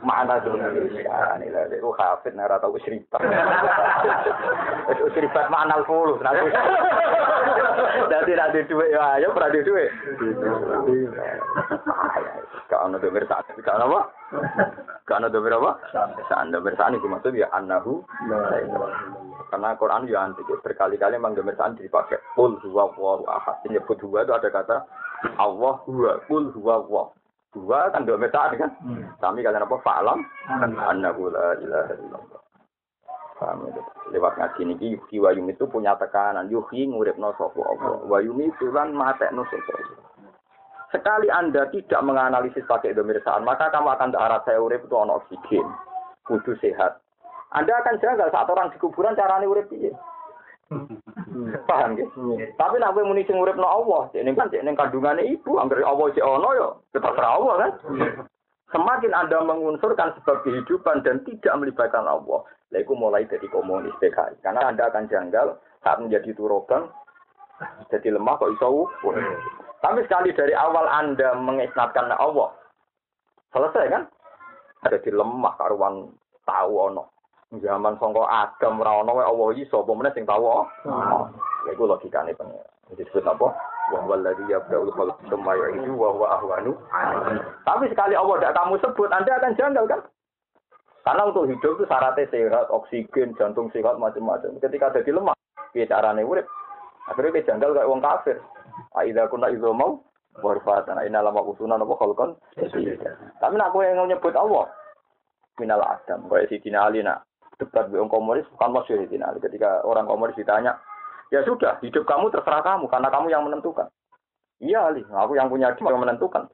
mana donya. Ya lha iku hafid nek ora tau usribat. Wis usribat makna al-fulu. Dadi nek di dhuwit ya ayo dhuwit. Gak ono domir saat, gak ono apa? Gak ono domir apa? Saat domir saat itu maksud ya annahu. Karena Quran ya antik berkali-kali memang domir saat dipakai. Kul huwa wallahu ahad. Menyebut huwa itu ada kata Allah huwa kul huwa wa huwa kan domir saat kan? Kami kalian apa? Fa'lam. Annahu la ilaha illallah. Paham itu. Lewat ngaji niki yuhi wayum itu punya tekanan. Yuhi nguripno sapa Allah. Itu kan matekno sapa Sekali Anda tidak menganalisis pakai domir saat, maka kamu akan arah saya urip itu ono oksigen, kudu sehat. Anda akan janggal saat orang di kuburan carane urip piye. Paham ya? Tapi nak kowe muni sing urip no Allah, ini kan ini kandungannya ibu, angger Allah sik ono ya, terserah Allah kan. Semakin Anda mengunsurkan sebab kehidupan dan tidak melibatkan Allah, lah itu mulai dari komunis PKI. Karena Anda akan janggal saat menjadi turogan, jadi lemah kok iso tapi sekali dari awal Anda mengisnatkan Allah, selesai kan? Ada di lemah karuan tahu ono. Zaman songko Adam ora ono wae Allah iso apa meneh sing tahu. Ya iku logikane pengen. Disebut apa? Wa huwal ladzi yabda'ul khalq tsumma yu'idu wa huwa ahwanu. Tapi sekali Allah tidak kamu sebut, Anda akan janggal kan? Karena untuk hidup itu syaratnya sehat, oksigen, jantung sehat, macam-macam. Ketika ada di lemah, piye carane urip? Akhirnya dia janggal kayak wong kafir. Aida kuna itu mau warfatan. Aina lama usunan apa kalkon. Tapi nak kowe yang nyebut Allah. Minal Adam. Kayak si Tina Ali nak debat dengan komunis bukan masyur Tina Ali. Ketika orang komunis ditanya, ya sudah hidup kamu terserah kamu karena kamu yang menentukan. Iya Ali, aku yang punya hidup yang menentukan.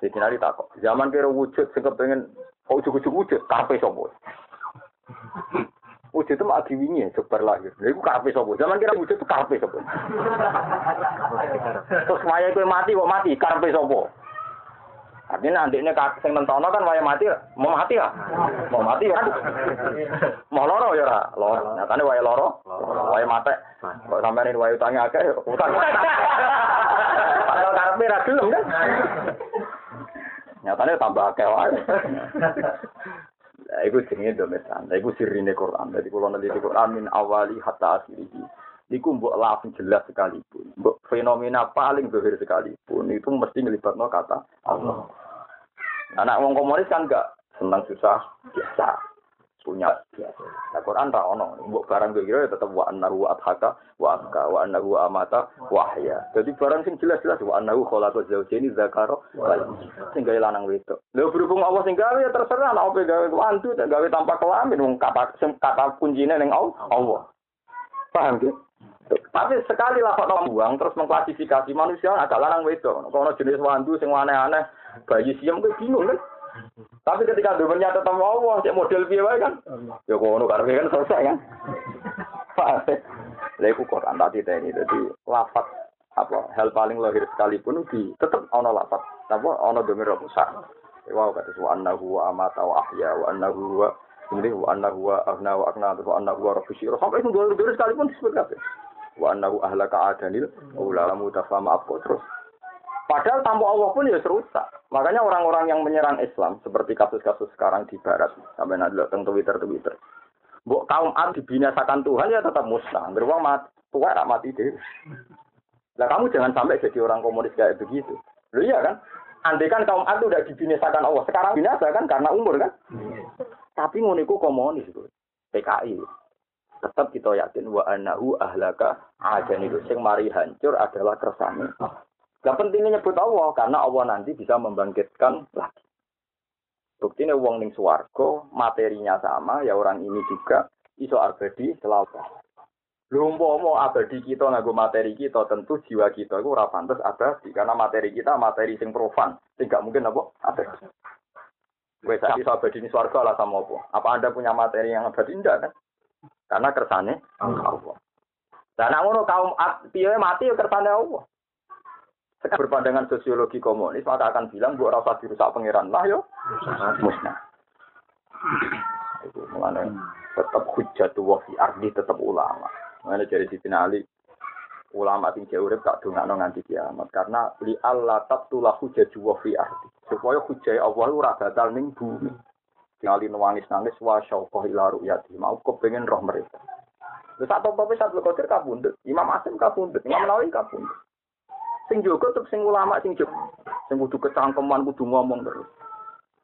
Si Tina Ali takut. Zaman kira wujud, sing pengen kok ujuk-ujuk wujud, karpe sopo. Wujud itu mah diwingi ya, sebar lahir. Lha iku karepe sapa? Zaman kira wujud itu karepe sapa? Terus waya kowe mati kok mati, karepe sapa? Artinya ini sing nentono kan waya mati, mau mati ya? Mau mati kan? Mau loro ya ora? Loro. Nyatane waya loro, waya mate. Kok ini waya utangnya akeh, utang. Padahal karepe ra gelem kan? Nyatane tambah akeh wae. Nah, iku jenenge domir tanda, iku sirine Quran. Jadi kalau nanti Quran min awali hatta akhirihi. Iku mbok langsung jelas sekalipun. Mbok fenomena paling zahir sekalipun itu mesti ngelibatno kata Allah. Anak wong komunis kan enggak senang susah biasa punya biasa. Nah, Quran ra ono, mbok barang kira ya tetep wa annahu adhaka wa abka wa annahu amata wa ahya. Jadi barang sing jelas-jelas wa annahu khalaqa zawjaini dzakara wal sing lanang wedok. Lha berhubung Allah sing ya terserah nek opo gawe wantu tak gawe tanpa kelamin wong kata kata kuncine ning Allah. Paham gitu? Tapi sekali lah kok buang terus mengklasifikasi manusia ada lanang wedok. Kalau jenis wantu sing aneh-aneh bayi siam gue bingung? Tapi ketika domennya tetap Allah, cek model piye kan? Ya kono karepe kan selesai kan. Lha iku Quran tadi ini dadi lafat apa hal paling lahir sekalipun di tetep ana lafat apa ana domir besar. Wow kata wa annahu wa amata wa ahya wa annahu ini wa annahu wa aghna wa aghna wa annahu sampai itu dua sekalipun disebut kabeh. Wa annahu ahlaka adanil ulama tafama apa terus. Padahal tanpa Allah pun ya serusak. Makanya orang-orang yang menyerang Islam seperti kasus-kasus sekarang di Barat sampai nanti tentang Twitter Twitter. Buk kaum Ad dibinasakan Tuhan ya tetap musnah. Beruang mati, tua tak mati deh. Nah kamu jangan sampai jadi orang komunis kayak begitu. Lu iya kan? Andai kan kaum Ad udah dibinasakan Allah, sekarang binasa kan karena umur kan? Tapi nguniku komunis itu, PKI. Tetap kita yakin wa anahu ahlaka ajan itu sing mari hancur adalah kersane. Gak pentingnya nyebut Allah karena Allah nanti bisa membangkitkan lagi. Buktinya uang ning suwargo materinya sama ya orang ini juga iso abadi selalu. Lu mau abadi kita ngaku materi kita tentu jiwa kita itu ora pantes abadi karena materi kita materi sing profan sing gak mungkin apa abadi. Wes iso abadi ini swarga lah sama apa? Apa Anda punya materi yang abadi ndak kan? Karena kersane Allah. Dan ngono kaum piye mati ya kersane Allah. Berpandangan sosiologi komunis, maka akan bilang, buat rasa dirusak pangeran lah yo, musnah. Itu mengenai tetap hujat fi ardi tetap ulama. Mengenai dari Siti Ali, ulama sing urip tak dongakno nganti kiamat karena li Allah tabtulah hujat fi ardi. Supaya hujat Allah ora batal ning bumi. Tinggal nangis-nangis wa syauqah ila ru'yati. Mau kepengen roh mereka. Terus satu topi satu kotir kabundut. Imam Asim kabundut. Imam Nawawi kabundut. Sing jogo tuh sing ulama sing jogo. Sing kudu kecangkeman kudu ngomong terus.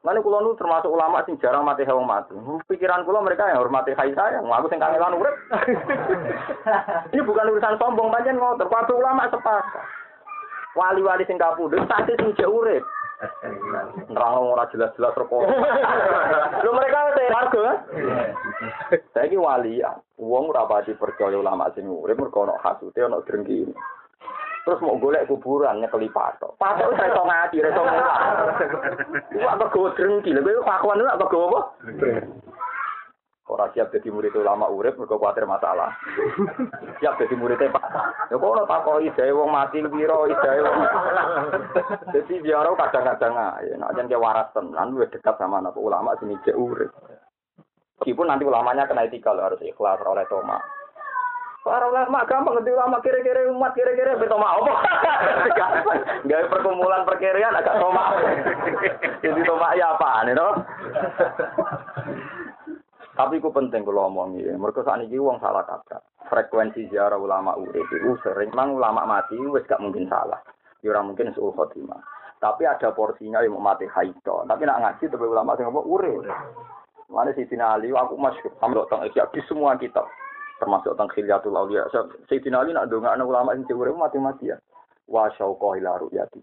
Mana kulo nu termasuk ulama sing jarang mati hewan mati. Pikiran kulo mereka yang hormati hai saya, aku sing kangelan urip. Ini bukan urusan sombong panjen ngotot. Kabeh ulama sepakat. Wali-wali sing kapundhut pasti sing jek urip. Nerang ora jelas-jelas rokok. Lu mereka teh warga. Saiki wali, wong ora pati percaya ulama sing urip mergo ono hasute ono drengki. Terus mau golek kuburan nyekeli patok. Patok wis iso ngati, iso mulang. Iku apa gowo drengki, lha kowe fakwan apa gowo apa? Ora siap jadi murid ulama urip mergo kuwatir masalah. siap jadi muridnya Pak. Ya kok ora takoki jae wong mati pira jae wong. Dadi biar kadang-kadang ae nek jan ke waras tenan luwih dekat sama anak ulama sini cek urip. Meskipun nanti ulamanya kena etika harus ikhlas oleh Toma. Para ulama gampang ngerti ulama kira-kira umat kira-kira beto mau apa? Gawe perkumpulan perkirian agak toma. Jadi toma ya apa nih no? Tapi ku penting kalau ngomong ini. Mereka saat ini uang salah kata. Frekuensi ziarah ulama urip itu sering. Memang ulama mati wes gak mungkin salah. Ya orang mungkin suul khotimah. Tapi ada porsinya yang mau mati haito. Tapi nak ngaji tapi ulama sing ngomong urip. Mana si Ali, aku masuk sama dokter di semua kitab termasuk tentang khilyatul awliya. Sayyidina Ali nak anak ulama sing urip mati ya. Wa syauqa ila ru'yati.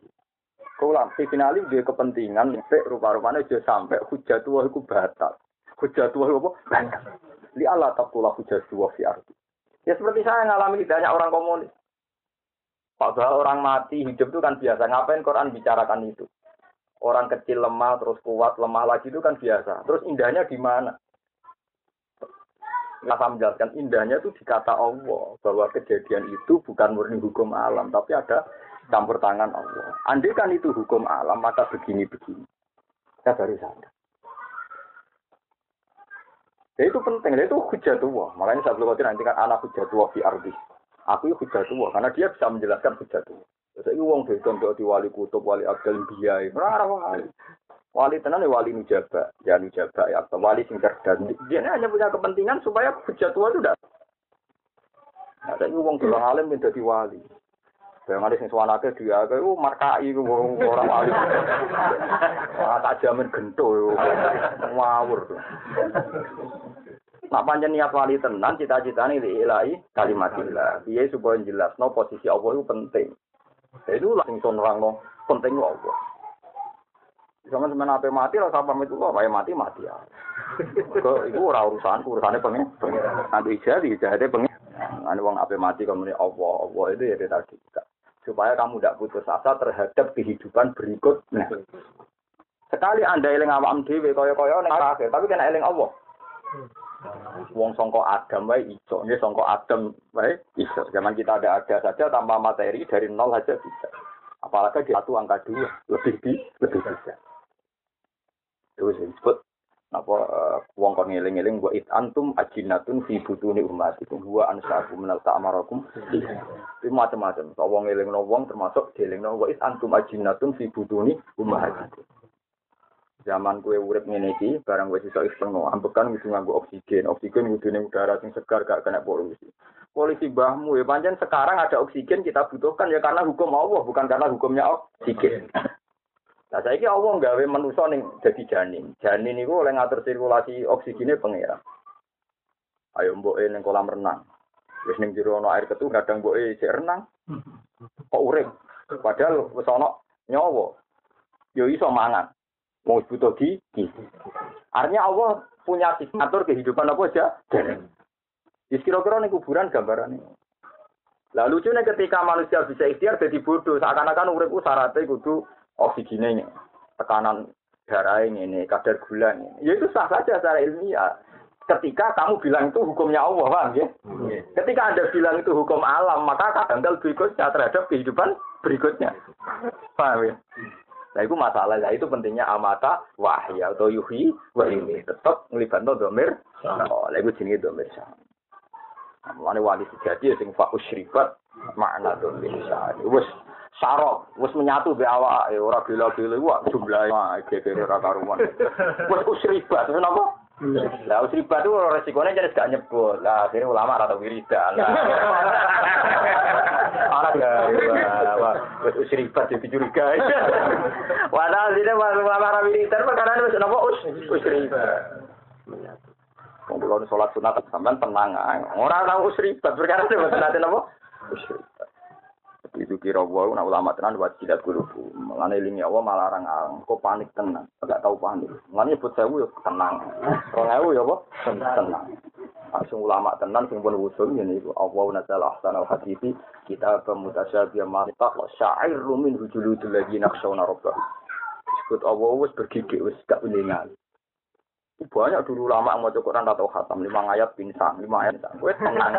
Kula Sayyidina Ali dia kepentingan nek rupa-rupane aja sampai hujatu wa iku batal. Hujatu wa apa? Batal. Li Allah taqula hujatu wa fi ardi. Ya seperti saya ngalami banyak orang komunis. Padahal orang mati hidup itu kan biasa. Ngapain Quran bicarakan itu? Orang kecil lemah terus kuat lemah lagi itu kan biasa. Terus indahnya di mana? Nasa menjelaskan indahnya itu dikata Allah bahwa kejadian itu bukan murni hukum alam tapi ada campur tangan Allah. Andai kan itu hukum alam maka begini-begini. Saya baru sadar. Ya itu penting, ya itu hujah tua. Makanya saya belum nanti kan anak hujah tua di ardi. Aku itu hujah tua karena dia bisa menjelaskan hujah tua. Ini uang dari contoh di wali kutub, wali abdal biaya, merah. Wali tenan wali nujaba, ya nujaba ya atau wali sing cerdas. Dia hanya punya kepentingan supaya hujat tua itu tidak. Nah, saya wong dolang alim menjadi wali. Yang ada sing suwanake dia ke oh markai ku orang wali. Wah tak jamin gento ngawur. Nak panjang niat wali tenan cita-citane ilahi kalimatillah. Piye supaya jelas no posisi Allah itu penting. Itu lah sing orang no penting Allah. Sama semen apa mati lah sama itu lah, mati mati ya. Kok itu ora urusan, urusannya pengen. Nanti jadi jadi pengen. Nah, wong apa mati kemudian Allah, Allah itu ya tadi. Supaya kamu tidak putus asa terhadap kehidupan berikutnya. Sekali anda eling awam dewi kaya kaya ning akhir, tapi kena eling Allah. Wong songko Adam wae iso, ini songko Adam wae iso. Zaman kita ada ada saja tanpa materi dari nol saja bisa. Apalagi di satu angka dua lebih di lebih bisa. Itu disebut apa uh, wong kon ngeling-eling wa it antum ajinatun fi butuni ummatikum wa ansaku minal ta'marakum itu macam-macam. So, wong ngeling wong termasuk dielingno wa it antum ajinatun fi butuni ummatikum. Zaman kue urip ngene iki barang wis iso istimewa ambekan kudu nganggo oksigen. Oksigen kudune udara sing segar gak kena polusi. Polisi bahmu ya panjang sekarang ada oksigen kita butuhkan ya karena hukum Allah bukan karena hukumnya oksigen Nah, saya kira Allah nggawe manusia ning jadi janin. Janin itu oleh ngatur sirkulasi oksigennya pengira. Ayo mbok ning kolam renang. Wis ning jero ana air ketu kadang mbok cek renang. Kok urip? Padahal wis ana nyawa. Yo iso mangan. Mau butuh di, Artinya Allah punya sistem ngatur kehidupan apa aja. Janin. kira-kira kuburan gambarannya. Lalu lucunya ketika manusia bisa ikhtiar jadi bodoh, seakan-akan urip syaratnya kudu oksigennya tekanan darah ini, kadar gula ini. Ya itu sah saja secara ilmiah. Ketika kamu bilang itu hukumnya Allah, paham ya? Hmm. Ketika Anda bilang itu hukum alam, maka tanggal berikutnya terhadap kehidupan berikutnya. Paham ya? Nah itu masalah, nah itu pentingnya amata wahya atau yuhi wah ini tetap ngelibatkan domir. Oh, nah itu jenis domir sah. Mulane wali sejati sing fa usribat makna domir sah. Wes sarok wis menyatu be awak e ora gila-gila wah jumlahe gegere ora karuan. Wis usribat napa? Lah usribat itu resikonya jadi gak nyebut. Lah akhirnya ulama atau wiridan. Anak wis usribat jadi curiga. Wadah sini ulama atau wiridan perkara wis napa? Us usribat Kumpulon sholat sunat sampean tenang Orang tahu usribat perkara itu nanti napa? Usribat itu kira gua nak ulama tenan buat tidak kulubu mengenai lini Allah malah alang. Kok panik tenang enggak tahu panik. Mengenai buat saya yo tenang. Orang ewu ya apa? Tenang. Langsung ulama tenan sing pun usul ini Allah nazala ahsanal hadithi kita pemutasyabiyah mata wa sya'ir min lagi naksawna rabbah disebut Allah wis bergigit wis gak ulingan banyak dulu lama mau Quran atau khatam. Lima ayat pingsan lima ayat gue tenang.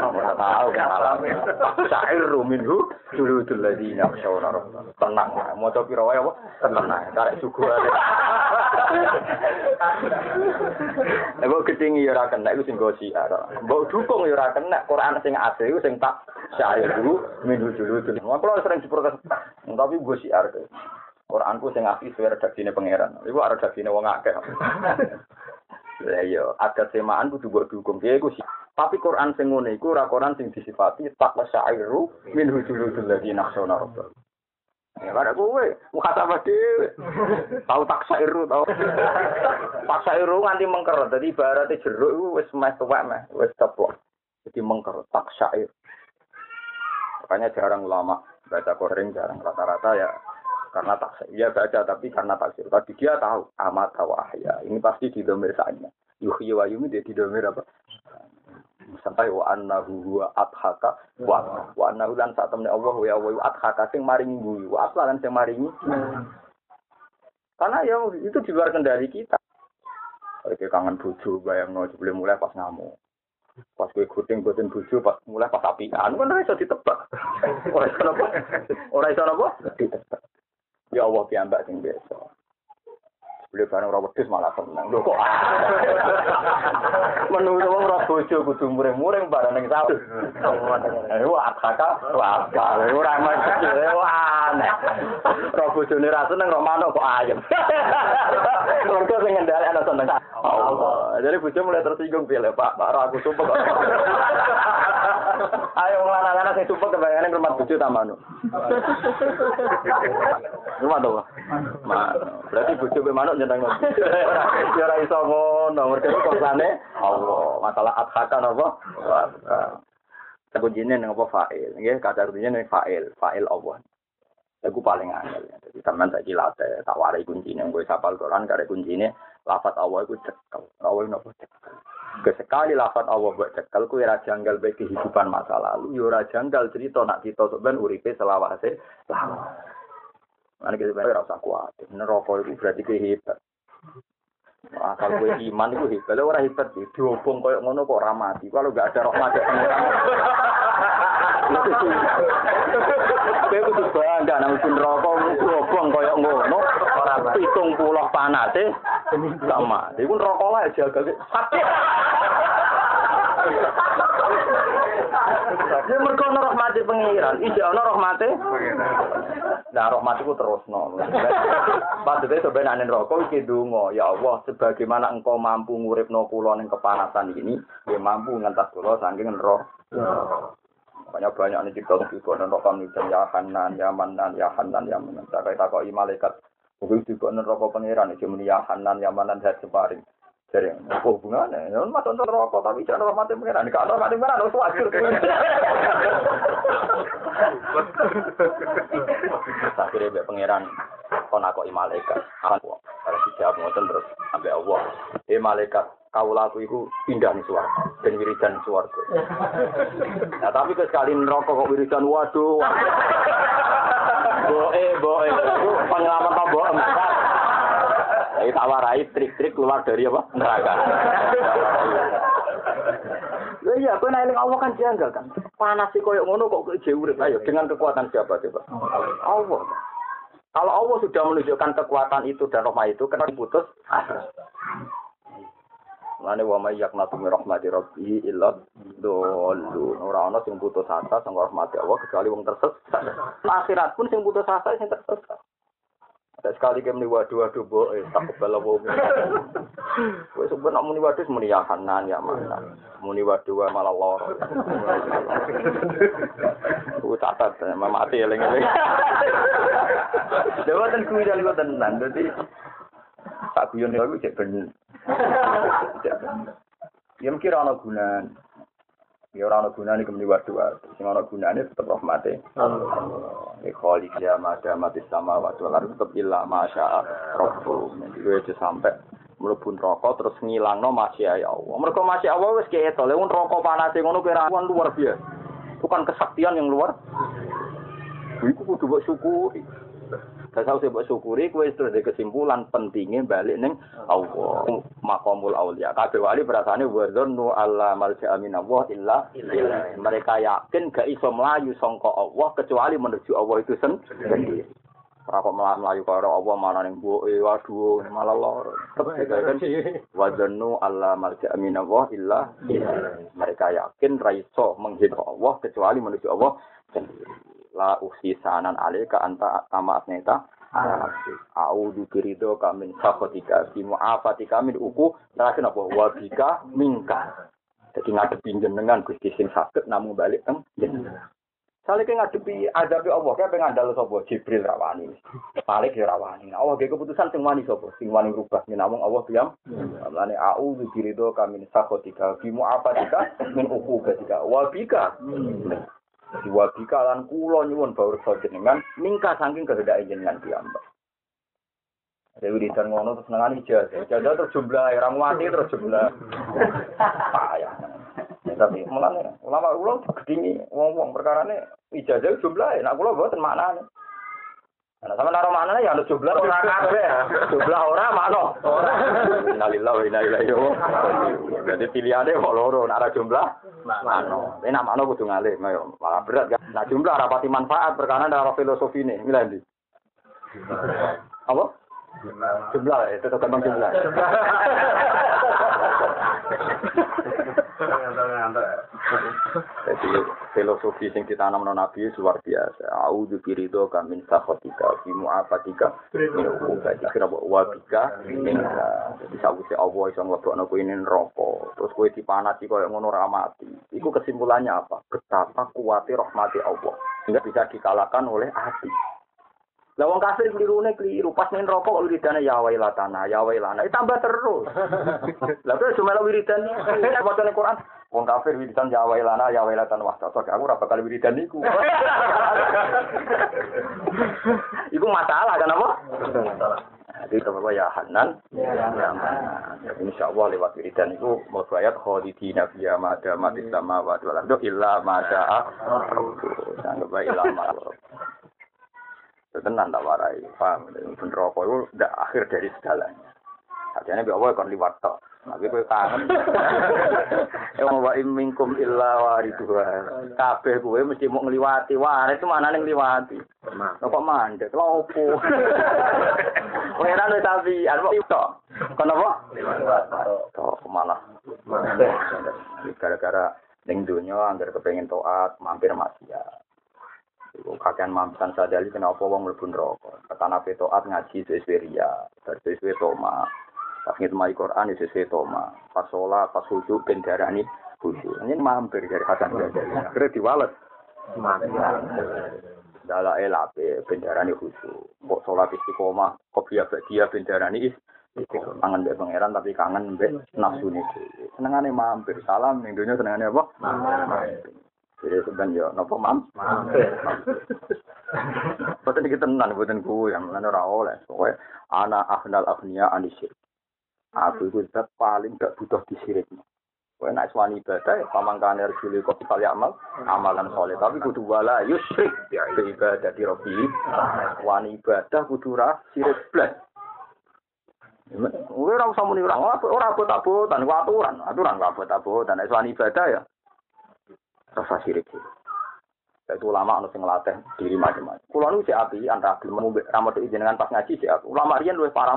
Nggak tahu syair ruminhu dulu dulu lagi nak tenang. Mau coba pirawa apa? Tenang. Karek suku Ebo ketinggi ya ora kena. Iku sing go siar. Mbok dukung ya ora kena. Quran sing asli iku sing tak. Syair dulu minggu dulu dulu. Kalau sering diprotes. Tapi go siar. Quranku sing asli suwe redaksine pangeran. Iku redaksine wong akeh. Lah iya, ada semaan kudu mbok dukung piye iku sih. Tapi Quran sing ngene iku ora Quran sing disifati taqwa syairu min hujulul ladina nakhshawna rabbah. Ya kada kowe, mukhasabah dhewe. Tahu tak sairu tau. Tak sairu nganti mengker. Dadi ibarate jeruk iku wis meh tuwek meh, wis ceplok. Jadi mengker tak syair. Makanya jarang ulama baca Quran jarang rata-rata ya karena tak ya baca tapi karena taksir. Tapi dia tahu amat ahya. Ini pasti di domir saatnya. Yuhyi wa yumi dia di domir apa? Sampai wa annahu huwa adhaka wa wa annahu lan saat temen Allah ya wa adhaka sing maringi bui wa sing maringi. Karena ya itu di luar kendali kita. Oke kangen bojo bayang no sebelum mulai pas ngamuk. Pas gue kuting kuting bojo pas mulai pas api kan kan iso ditebak. Ora iso napa? Ora iso napa? Ditebak Ya Allah piyambak sing biasa. Beli barang ora wedhus malah seneng. Lho kok. Menurut wong ora bojo kudu muring-muring barang ning sawah. Wah, kakak, wah, ora maksud wah. Ora bojone ra seneng kok manuk kok ayem. Mergo sing ngendali ana seneng. Allah. Jadi bojo mulai tersinggung pilih Pak, Pak aku sumpah kok. Ayo lanang-lanang sing sumpah kebayangane rumah bojo ta manuk. Rumah to. Berarti bojo manuk nyeneng. Ya ora iso ngono, mergo korsane Allah. Masalah adhaka napa? Kuncinya nang apa fa'il, nggih kata kuncinya nang fa'il, fa'il Allah. Aku paling angel ya. Jadi sampean saiki late tak warai kuncine gue sapal Quran kare kuncine lafat Allah iku cekel. Allah nopo cekel. Kesekali lafat Allah buat cekel kuwi ora janggal bae kehidupan masa lalu, yo ora janggal cerita nak kita sampean uripe selawase lama. Mana kita ora usah kuat. Neraka itu berarti kehebat. Asal gue iman itu hebat, lo orang hebat sih. Diobong koyok ngono kok ramati. Kalau gak ada rahmat ya pengiran. Gue kudu bangga nang pun rokok diobong koyok ngono. Pitung pulau panas sih. Sama. Iku rokok lah jaga sakit. Ya mergo ana rahmate pengiran, ijek ana rahmate. Nah, rahmat iku terusno. Padahal sebenarnya rokok iki donga, ya Allah, sebagaimana engkau mampu nguripno kula ning kepanasan ini, ya mampu ngentas kula saking neraka. Makanya banyak nih cerita juga dan rokok nih ya Hanan, ya Manan, ya Hanan, ya Manan. Saya kata malaikat, mungkin juga neraka pengiran, cuma ya Hanan, ya Manan, dan separing. Jadi, apa hubungannya? Ya, mas untuk rokok, tapi jangan rahmatin pengiran. Kalau rahmatin pengiran, harus wajib. Akhirnya be pangeran kon aku malaikat. Aku kalau terus sampai Allah. Eh malaikat kau laku pindah nih suara dan wiridan suara. Nah tapi sekali neraka kok wiridan waduh. Boe boe pengalaman tak. Jadi tak warai trik-trik keluar dari apa neraka. Ya iya, kau naik Allah kan janggal kan. Panas sih koyok ngono kok urip. Ayo dengan kekuatan siapa coba? Allah. Kalau Allah sudah menunjukkan kekuatan itu dan rahmat itu, kenapa diputus? Lane wa may yaqnatu min rahmati rabbi illa dollu. Ora ana sing putus asa sing rahmati Allah kecuali wong tersesat. Akhirat pun sing putus asa sing tersesat. Sekali kami waduh waduh bo, eh tak kebal apa Gue sebenarnya nak muni waduh muni ya hanan ya mana. Muni waduh malah lor. Gue catat, mati eling eling. Dewa dan kuwi dari gue tenan, jadi tak guyon aku cek bener. Ya mungkin ana gunaan. Ya ora ana gunane kemeni waduh waduh. Sing ana gunane tetep rahmate. Allah. Ya khaliq ya mada mati sama waduh lan tetep illa masya Rabbul. Jadi aja sampai mlebu neraka terus ngilangno masya ya Allah. Mergo masya Allah wis keto. Lha neraka panase ngono kira luar biasa. Bukan kesaktian yang luar. Iku kudu mbok syukuri. Dasar saya buat syukuri, kue terus ada kesimpulan pentingnya balik neng Allah. Makomul aulia. Kabeh wali perasaannya wadzonu Allah malja amin Allah illa Mereka yakin gak iso melayu songko Allah kecuali menuju Allah itu sendiri. Ora kok melayu karo Allah mana ning boe waduh malah lor. kan? Wadzonu Allah malja amin Allah illa Mereka yakin ra iso menghina Allah kecuali menuju Allah sendiri la usi sanan alika anta sama asneta A'udzu birido kamin sakhotika bi mu'afatika min uku terakhir apa wa bika mingka. Jadi ngadepi jenengan Gusti sing saged namung balik teng jenengan. Ke ngadepi azab Allah kae pengandal sapa Jibril rawani. Malik ya rawani. Allah ge keputusan sing wani sapa? Sing wani rubah namung Allah diam. Mulane a'udzu birido kamin sakhotika bi mu'afatika min uku ketika wa bika. Diwabika lan kula nyuwun baur jenengan ningka saking kehendak jenengan piyambak. Dewi di ngono terus nangani ijazah. Ijazah terus jumlah orang mati terus jumlah. Payah. Ya, tapi mulane ulama ulama gedingi wong-wong perkarane ijazah jumlah nak kula mboten maknane. Nah, sama naro mana ya ada jumlah orang kabeh ya. Jumlah orang mana? Innalillahi wa inna ilaihi raji'un. Jadi pilihannya kok loro, nara jumlah mana? Ini nak mana kudu ngalih, mayo malah berat kan. Nah jumlah rapati manfaat perkara ada filosofi ini, milih di. Apa? Jumlah itu tetap jumlah. Jadi filosofi sing ditanam non Nabi luar biasa. A'udzu biridho kamin sakhatika fi mu'afatika min uqubatika kira wa bika minka. Jadi sawise Allah iso nglebokno kowe ini neraka. Terus kowe dipanati koyo ngono ra mati. Iku kesimpulannya apa? Betapa kuatnya rahmati Allah. Sehingga bisa dikalahkan oleh hati. Lah wong kafir klirune keliru, pas ning rokok wiridane ya wailatana, ya wailana, itu tambah terus. Lah terus cuma wiridan iki baca ning Quran, wong kafir wiridan ya wailana, ya wailatan wah cocok aku ora bakal wiridan niku. Iku masalah kan apa? Masalah. Jadi apa ya Hanan, ya Manan. Insya Allah lewat wiridan itu mau ayat khalidina fiya ma damat sama wa ardu illa ma syaa. Sanggep illa ma tenan tak warai paham bener apa itu ndak akhir dari segalanya mbek Allah kon liwat tok. Tapi kowe kangen. Ya wa minkum illa waridha. Kabeh kowe mesti mau ngliwati. Wah, itu mana ngliwati. Kok mandek lho opo. Ora wis tapi apa tok. Kon apa? Tok malah. Gara-gara ning donya anggar kepengin taat, mampir maksiat. kakean mamsan sadali kenapa wong mlebu neraka. Ketana petoat ngaji sesuai ria, sesuai toma. Pas ngitmai Quran sesuai toma. Pas sholat, pas khusyuk ben darani khusyuk. Ini mampir dari Hasan Ghazali. Akhirnya diwalet. Dala elape ben darani khusyuk. Kok sholat istiqomah, kok biasa dia ben darani kangen mbek pangeran tapi kangen mbek nafsu nih. Senengane mampir. Salam ning senengane apa? Mampir. Jadi sebenarnya ya, nopo mam? Betul kita tenan, betul ku yang mana ora oleh. Pokoknya anak ahnal ahnia anisir. Aku itu zat paling gak butuh disirik. Kowe nek suwani ibadah ya pamangkane rejule kok kali amal amalan soleh tapi kudu wala yusrik ibadah di robi wani ibadah kudu ra sirik blas Kowe ora usah muni ora ora abot-abotan aturan aturan abot-abotan nek suwani ibadah ya rasa sirik itu ulama anu sing ngelatih diri macam-macam. Kulo nu cek api antara gelem ramat dengan pas ngaji cek aku. Ulama riyen luwih parah.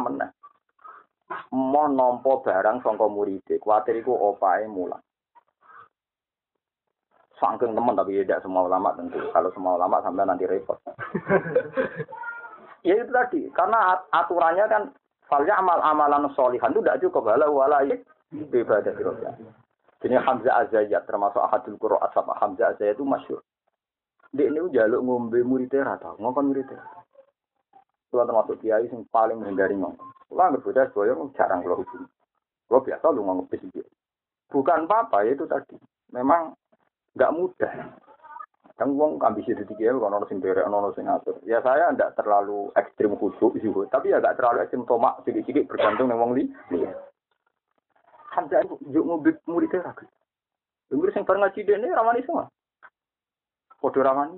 Mau nompo barang sangka murid, kuwatir iku opae mulang. Sangking teman tapi tidak semua ulama tentu. Kalau semua ulama sampai nanti repot. ya itu tadi, karena aturannya kan falnya amal amalan solihan itu tidak cukup wala wala ibadah ini Hamzah Azayat termasuk ahadul Qur'an asab Hamzah Azayat itu masyur. Dia ini jaluk ngombe muridnya rata, ngomong muridnya. Kalau termasuk kiai yang paling menghindari ngomong. Kalau nggak bocah boyong jarang kalau hubungi. Kalau biasa lu ngomong bisik Bukan apa-apa itu tadi. Memang nggak mudah. Yang wong ambisi di tiga kalau nono sing derek nono. Ya saya tidak terlalu ekstrim khusyuk juga, tapi ya nggak terlalu ekstrim tomak sedikit-sedikit bergantung dengan wong li. Hamzah itu yuk mobil muridnya ragu. Dengar sing bareng ngaji dene ramani semua. Podo ramani.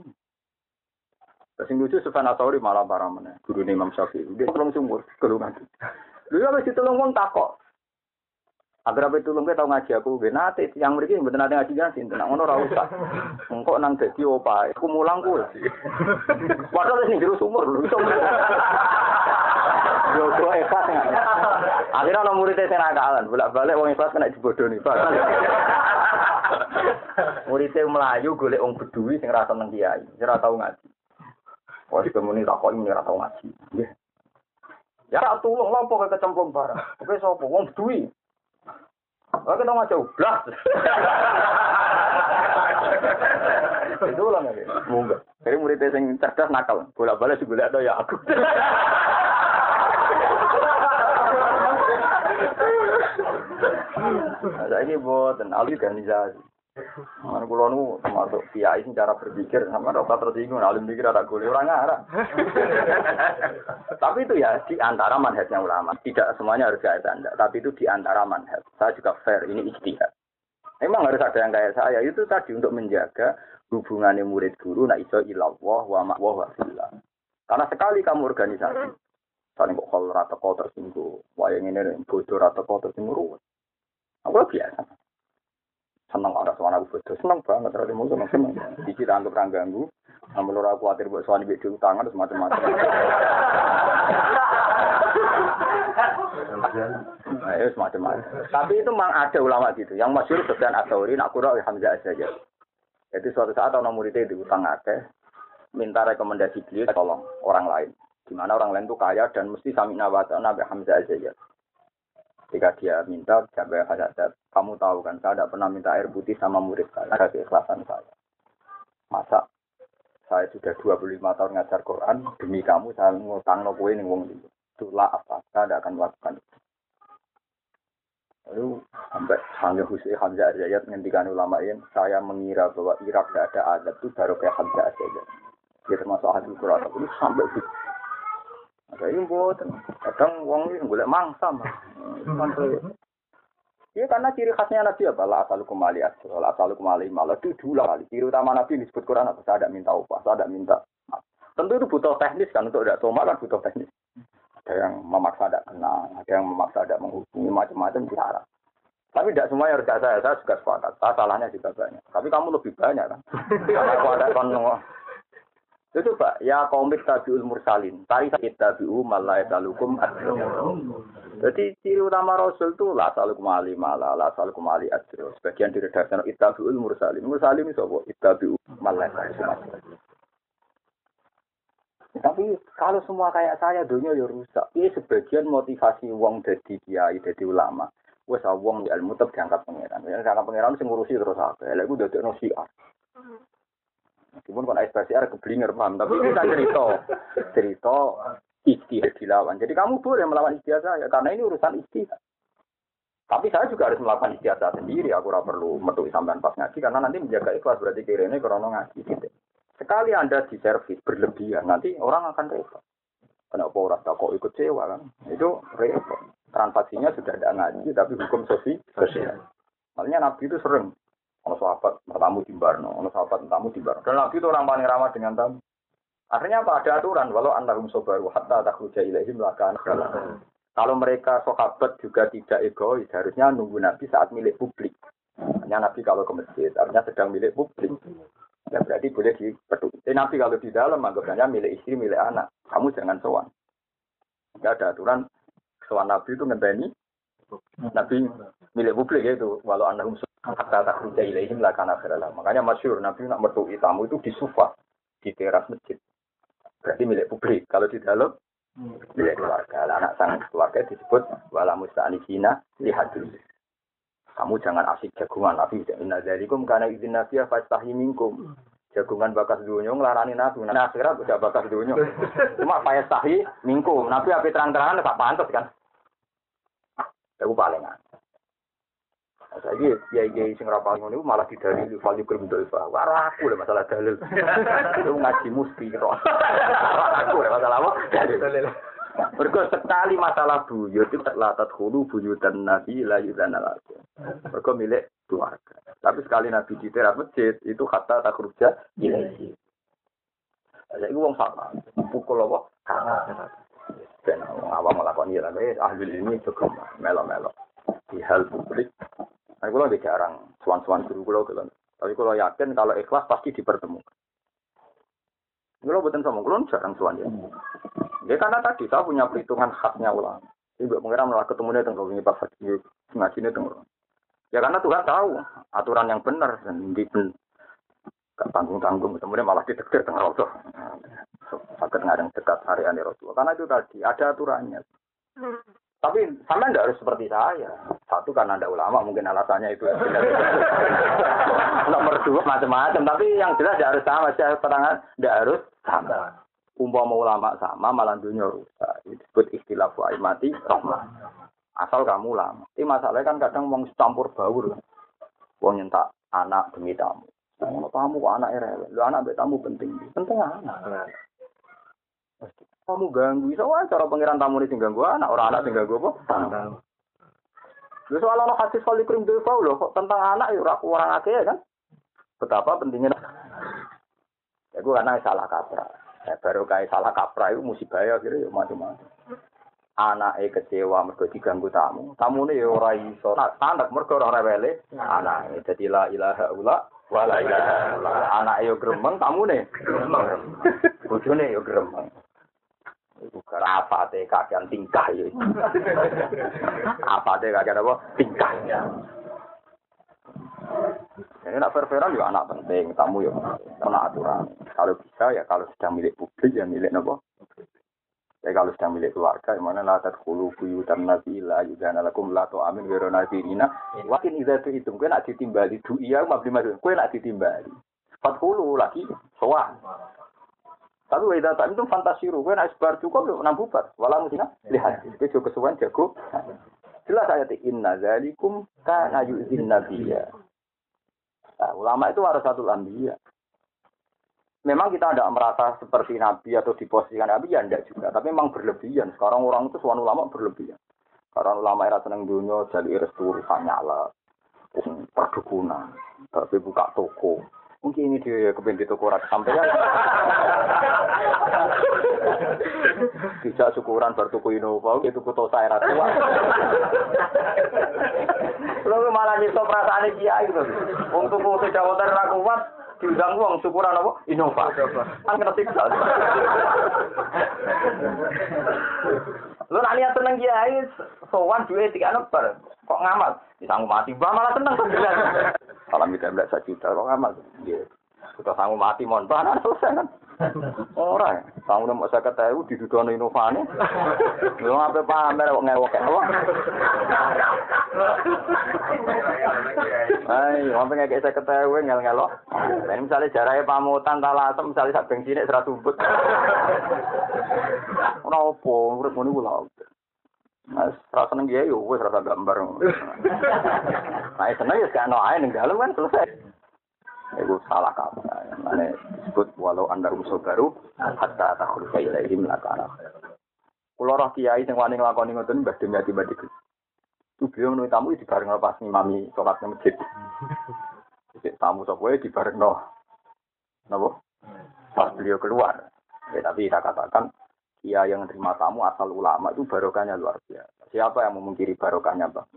Yang lucu Sufyan Atsauri malah barang. Guru Imam Syafi'i. Dia tolong sumur. Dulu apa sih tolong wong takok. Agar apa itu kita tahu ngaji aku gue nate yang mereka benar ada ngaji kan sih tenang ngono rasa engkau nang jadi opa aku mulang gue padahal ini jero sumur lho yo kok ikhlas nggak akhirnya orang muridnya saya nakalan bolak balik wong ikhlas kena dibodohi pak muridnya melayu golek wong bedui sing rasa nang kiai sing tau ngaji Wah, kemuni takok ini ora tau ngaji. Ya tulung lampu ke kecemplung barang. Oke sapa wong bedui. Oke dong aja ublas. Itu lah nih. Mungkin. Jadi muridnya cerdas nakal. Bola balik sih bolak ya aku. Nah, ini buat dan organisasi. Mana kulo nu termasuk kiai sing cara berpikir sama rasa tersinggung, alim pikir ada kuliah orang arah. tapi itu ya di antara manhajnya ulama, tidak semuanya harus kayak anda, tapi itu di antara manhaj. Saya juga fair, ini ijtihad. Emang harus ada yang kayak saya, itu tadi untuk menjaga hubungannya murid guru, nah iso ilallah wa ma'wah wa filah. Karena sekali kamu organisasi, saling kok kalau rata kau tersinggung, wayang ini bodoh rata kau tersinggung, aku biasa seneng orang suara aku bodoh seneng banget terus mau seneng seneng dikit anggap orang ganggu namun orang khawatir buat suami beda utangan terus macam-macam Nah, ya semacam Tapi itu memang ada ulama gitu. Yang masyhur Sufyan Ats-Tsauri nak kurang Hamzah saja. Jadi suatu saat orang muridnya diutang akeh, minta rekomendasi beliau tolong orang lain. Gimana orang lain itu kaya dan mesti sami nawata Nabi Hamzah saja. Ketika dia minta, sampai Haddad, kamu tahu kan, saya tidak pernah minta air putih sama murid saya, ada keikhlasan saya. Masa saya sudah 25 tahun ngajar Quran, demi kamu saya ngutang no kue ning wong itu. Itulah apa, saya tidak akan melakukan itu. Lalu sampai Hamzah Hussein Hamzah Azayat ngendikan ulama ini, saya mengira bahwa Irak tidak ada adat itu baru kayak Hamzah Azayat. Dia termasuk ahli Quran, tapi sampai itu. Ada yang kadang wong ini boleh mangsa mah. Iya karena ciri khasnya Nabi apa? La asalukum ali asro, la asalukum ali malah itu dulu kali. Ciri utama Nabi disebut Quran apa? Saya ada minta upah, saya ada minta. Tentu itu butuh teknis kan untuk tidak soma kan butuh teknis. Ada yang memaksa tidak kenal, ada yang memaksa tidak menghubungi macam-macam cara. Tapi tidak semua harus saya, saya juga sepakat. Salahnya juga banyak. Tapi kamu lebih banyak kan. Karena aku ada kon itu pak, ya komit tabiul mursalin. Tari kita tabiu malah talukum Jadi ciri utama Rasul itu lah salukum ali malah lah salukum ali adro. Sebagian dari dasar itabiul mursalin. Mursalin itu apa? Itabiu malah talukum Tapi kalau semua kayak saya, dunia ya rusak. Ini sebagian motivasi uang dari kiai, dari ulama. Wes wong di ilmu tetap diangkat pangeran. Ya diangkat pangeran sing ngurusi terus apa? Lha iku siar. Meskipun kon SPSR keblinger paham, tapi kita cerita cerita istihad dilawan. Jadi kamu boleh melawan istihad saya karena ini urusan istihad. Tapi saya juga harus melakukan istihad saya sendiri. Aku ora perlu metu sampean pas ngaji karena nanti menjaga ikhlas berarti kirene krono ngaji gitu. Sekali Anda di servis berlebihan, nanti orang akan repot. Kenapa orang tak kok ikut sewa kan? Itu repot. Transaksinya sudah ada ngaji, tapi hukum sosial. Makanya Nabi itu sering Ono sahabat tamu di Barno, ono sahabat tamu di Barno. Dan Nabi itu orang paling ramah dengan tamu. Akhirnya apa? Ada aturan. Walau antarum sobaru hatta takhruja ilaihim lakan Kalau mereka sahabat juga tidak egois, harusnya nunggu Nabi saat milik publik. Hanya Nabi kalau ke masjid, artinya sedang milik publik. Ya berarti boleh dipeduli. Tapi Nabi kalau di dalam, anggapnya milik istri, milik anak. Kamu jangan sowan. Tidak ada aturan. Sowan Nabi itu ngenteni. Nabi milik publik itu. Walau antarum Hatta tak kerja ilaihim lah karena Makanya masyur Nabi nak mertui tamu itu di sofa di teras masjid. Berarti milik publik. Kalau di dalam milik keluarga. Anak sang keluarga disebut wala musta'anisina lihat dulu. Kamu jangan asik jagungan Nabi. Inna dzalikum karena izin Nabi fastahi minkum. Jagungan bakas dunia ngelarani Nabi. Nah akhirat udah bakas dunia. Cuma fastahi minkum. Nabi api terang-terangan tak pantas kan. Aku paling Saiki kiai-kiai sing ra paham ngono malah didalil fal yukrim dolfa. Wara aku lah masalah dalil. Itu ngaji musti kok. Aku lah masalah apa? Dalil. Mergo sekali masalah buyut itu la tadkhulu buyutan nabi la yudana lakum. Mergo milik keluarga. Tapi sekali nabi di teras masjid itu kata tak kerja ilaihi. Jadi wong sama pukul apa? Karena ben awam melakukan ya ahli ini cukup melo-melo di hal publik Nah, kalau tidak jarang suan-suan guru kalau gitu. Tapi kalau yakin kalau ikhlas pasti dipertemukan. Kalau buatan sama kalau jarang suan ya. Ya karena tadi saya punya perhitungan khasnya ulama. Ibu mengira malah ketemu dia ini pas lagi ngaji ini tengok. Ya karena Tuhan tahu aturan yang benar dan di gak tanggung tanggung kemudian malah ditegur tengah Rasul. Sakit ngadeng dekat hari ini Rasul. Karena itu tadi ada aturannya. Tapi sama tidak harus seperti saya. Satu karena ada ulama, mungkin alasannya itu. Nomor dua macam-macam. Tapi yang jelas tidak harus sama. Saya terangkan tidak harus sama. Umpama ulama sama, malah dunia rusak. Disebut istilah mati rahmat. Asal kamu ulama. Ini masalahnya kan kadang mau campur baur. Wong nyentak anak demi tamu. Kalau tamu kok anak rewel. Lu anak tamu penting. Penting anak. Kamu ganggu, iso wae cara pangeran tamu ini ganggu anak, orang anak sing ganggu apa? Lu soal ono hadis kali krim dewa lho, kok tentang anak ya orang akeh ya kan? Betapa pentingnya. Ya gue karena salah kaprah. Ya, baru kayak salah kaprah itu musibah ya kira ya macam-macam. Anak eh kecewa mergo diganggu tamu. Tamu ini ya ora iso. Anak mergo ora rewele. Anak jadi la ilaha illa wala ilaha illa. Anak yo gremeng, tamu nih gremeng. Bojone yo gremeng. Apa teh kagian tingkah ya. apa teh kagian apa? Tingkah. Ini nak fair-fairan juga anak penting, tamu ya mana aturan. Kalau bisa ya kalau sedang milik publik ya milik nopo. Ya kalau sedang milik keluarga, mana lah tadkhulu buyutan nabila juga nalakum la tu amin wiro nasirina. Wakin idza tu itu kue nak ditimbali du iya mabli masuk. Kue nak ditimbali. Fathulu lagi sowan. Tapi weda tak itu fantasiru, kue nak sebar cukup enam bubar. Walau musina lihat, itu juga kesuwan jago. Jelas ayat inna zalikum kana yu'zin nabiyya. Nah, ulama itu harus satu ambiya. Memang kita tidak merasa seperti Nabi atau diposisikan Nabi, ya tidak juga. Tapi memang berlebihan. Sekarang orang itu suan ulama berlebihan. Karena ulama era seneng dunia, jadi restu urusan nyala. Perdukunan. Tapi buka toko. Mungkin ini dia ya kepengen di toko rata sampai ya. Tidak syukuran bertuku Innova, itu kuto saya rata Lalu malah nyipta perasaan kiai gitu. Untuk tuku sejawatan ra kuat diundang uang syukuran apa? Innova. Kan kena siksa. Lu nak tenang kiai sowan duwe tiga nomor. Kok ngamal? Disanggup mati, bah malah tenang Salam kita belas juta kok ngamal. Iya. Kita sanggup mati mohon bahan selesai kan. Ora, kamu mau saya ketahui di dunia inovasi. Lu ngapain pamer kok ngewok kayak apa? Ayo, ngapain kayak saya ketahui ngel ngelok. Dan misalnya jaraknya pamutan talasem, misalnya sak bensinnya serat sumput. Ora opo, urip ngono ku lho. Mas, rasa seneng ya, yo wis rasa gambar. Nah, seneng ya ono ae ning dalem kan selesai. Itu salah kamu. Mana disebut walau anda usul baru hatta takhul ilaihim lakana. Kulo roh kiai sing wani nglakoni ngoten mbah demi ati mbah Itu beliau menurut tamu di bareng pas ngimami sholat di masjid. Tamu sapa di bareng no. Napa? Pas beliau keluar. Ya, tapi saya katakan kiai yang terima tamu asal ulama itu barokahnya luar biasa. Siapa yang memungkiri barokahnya bang?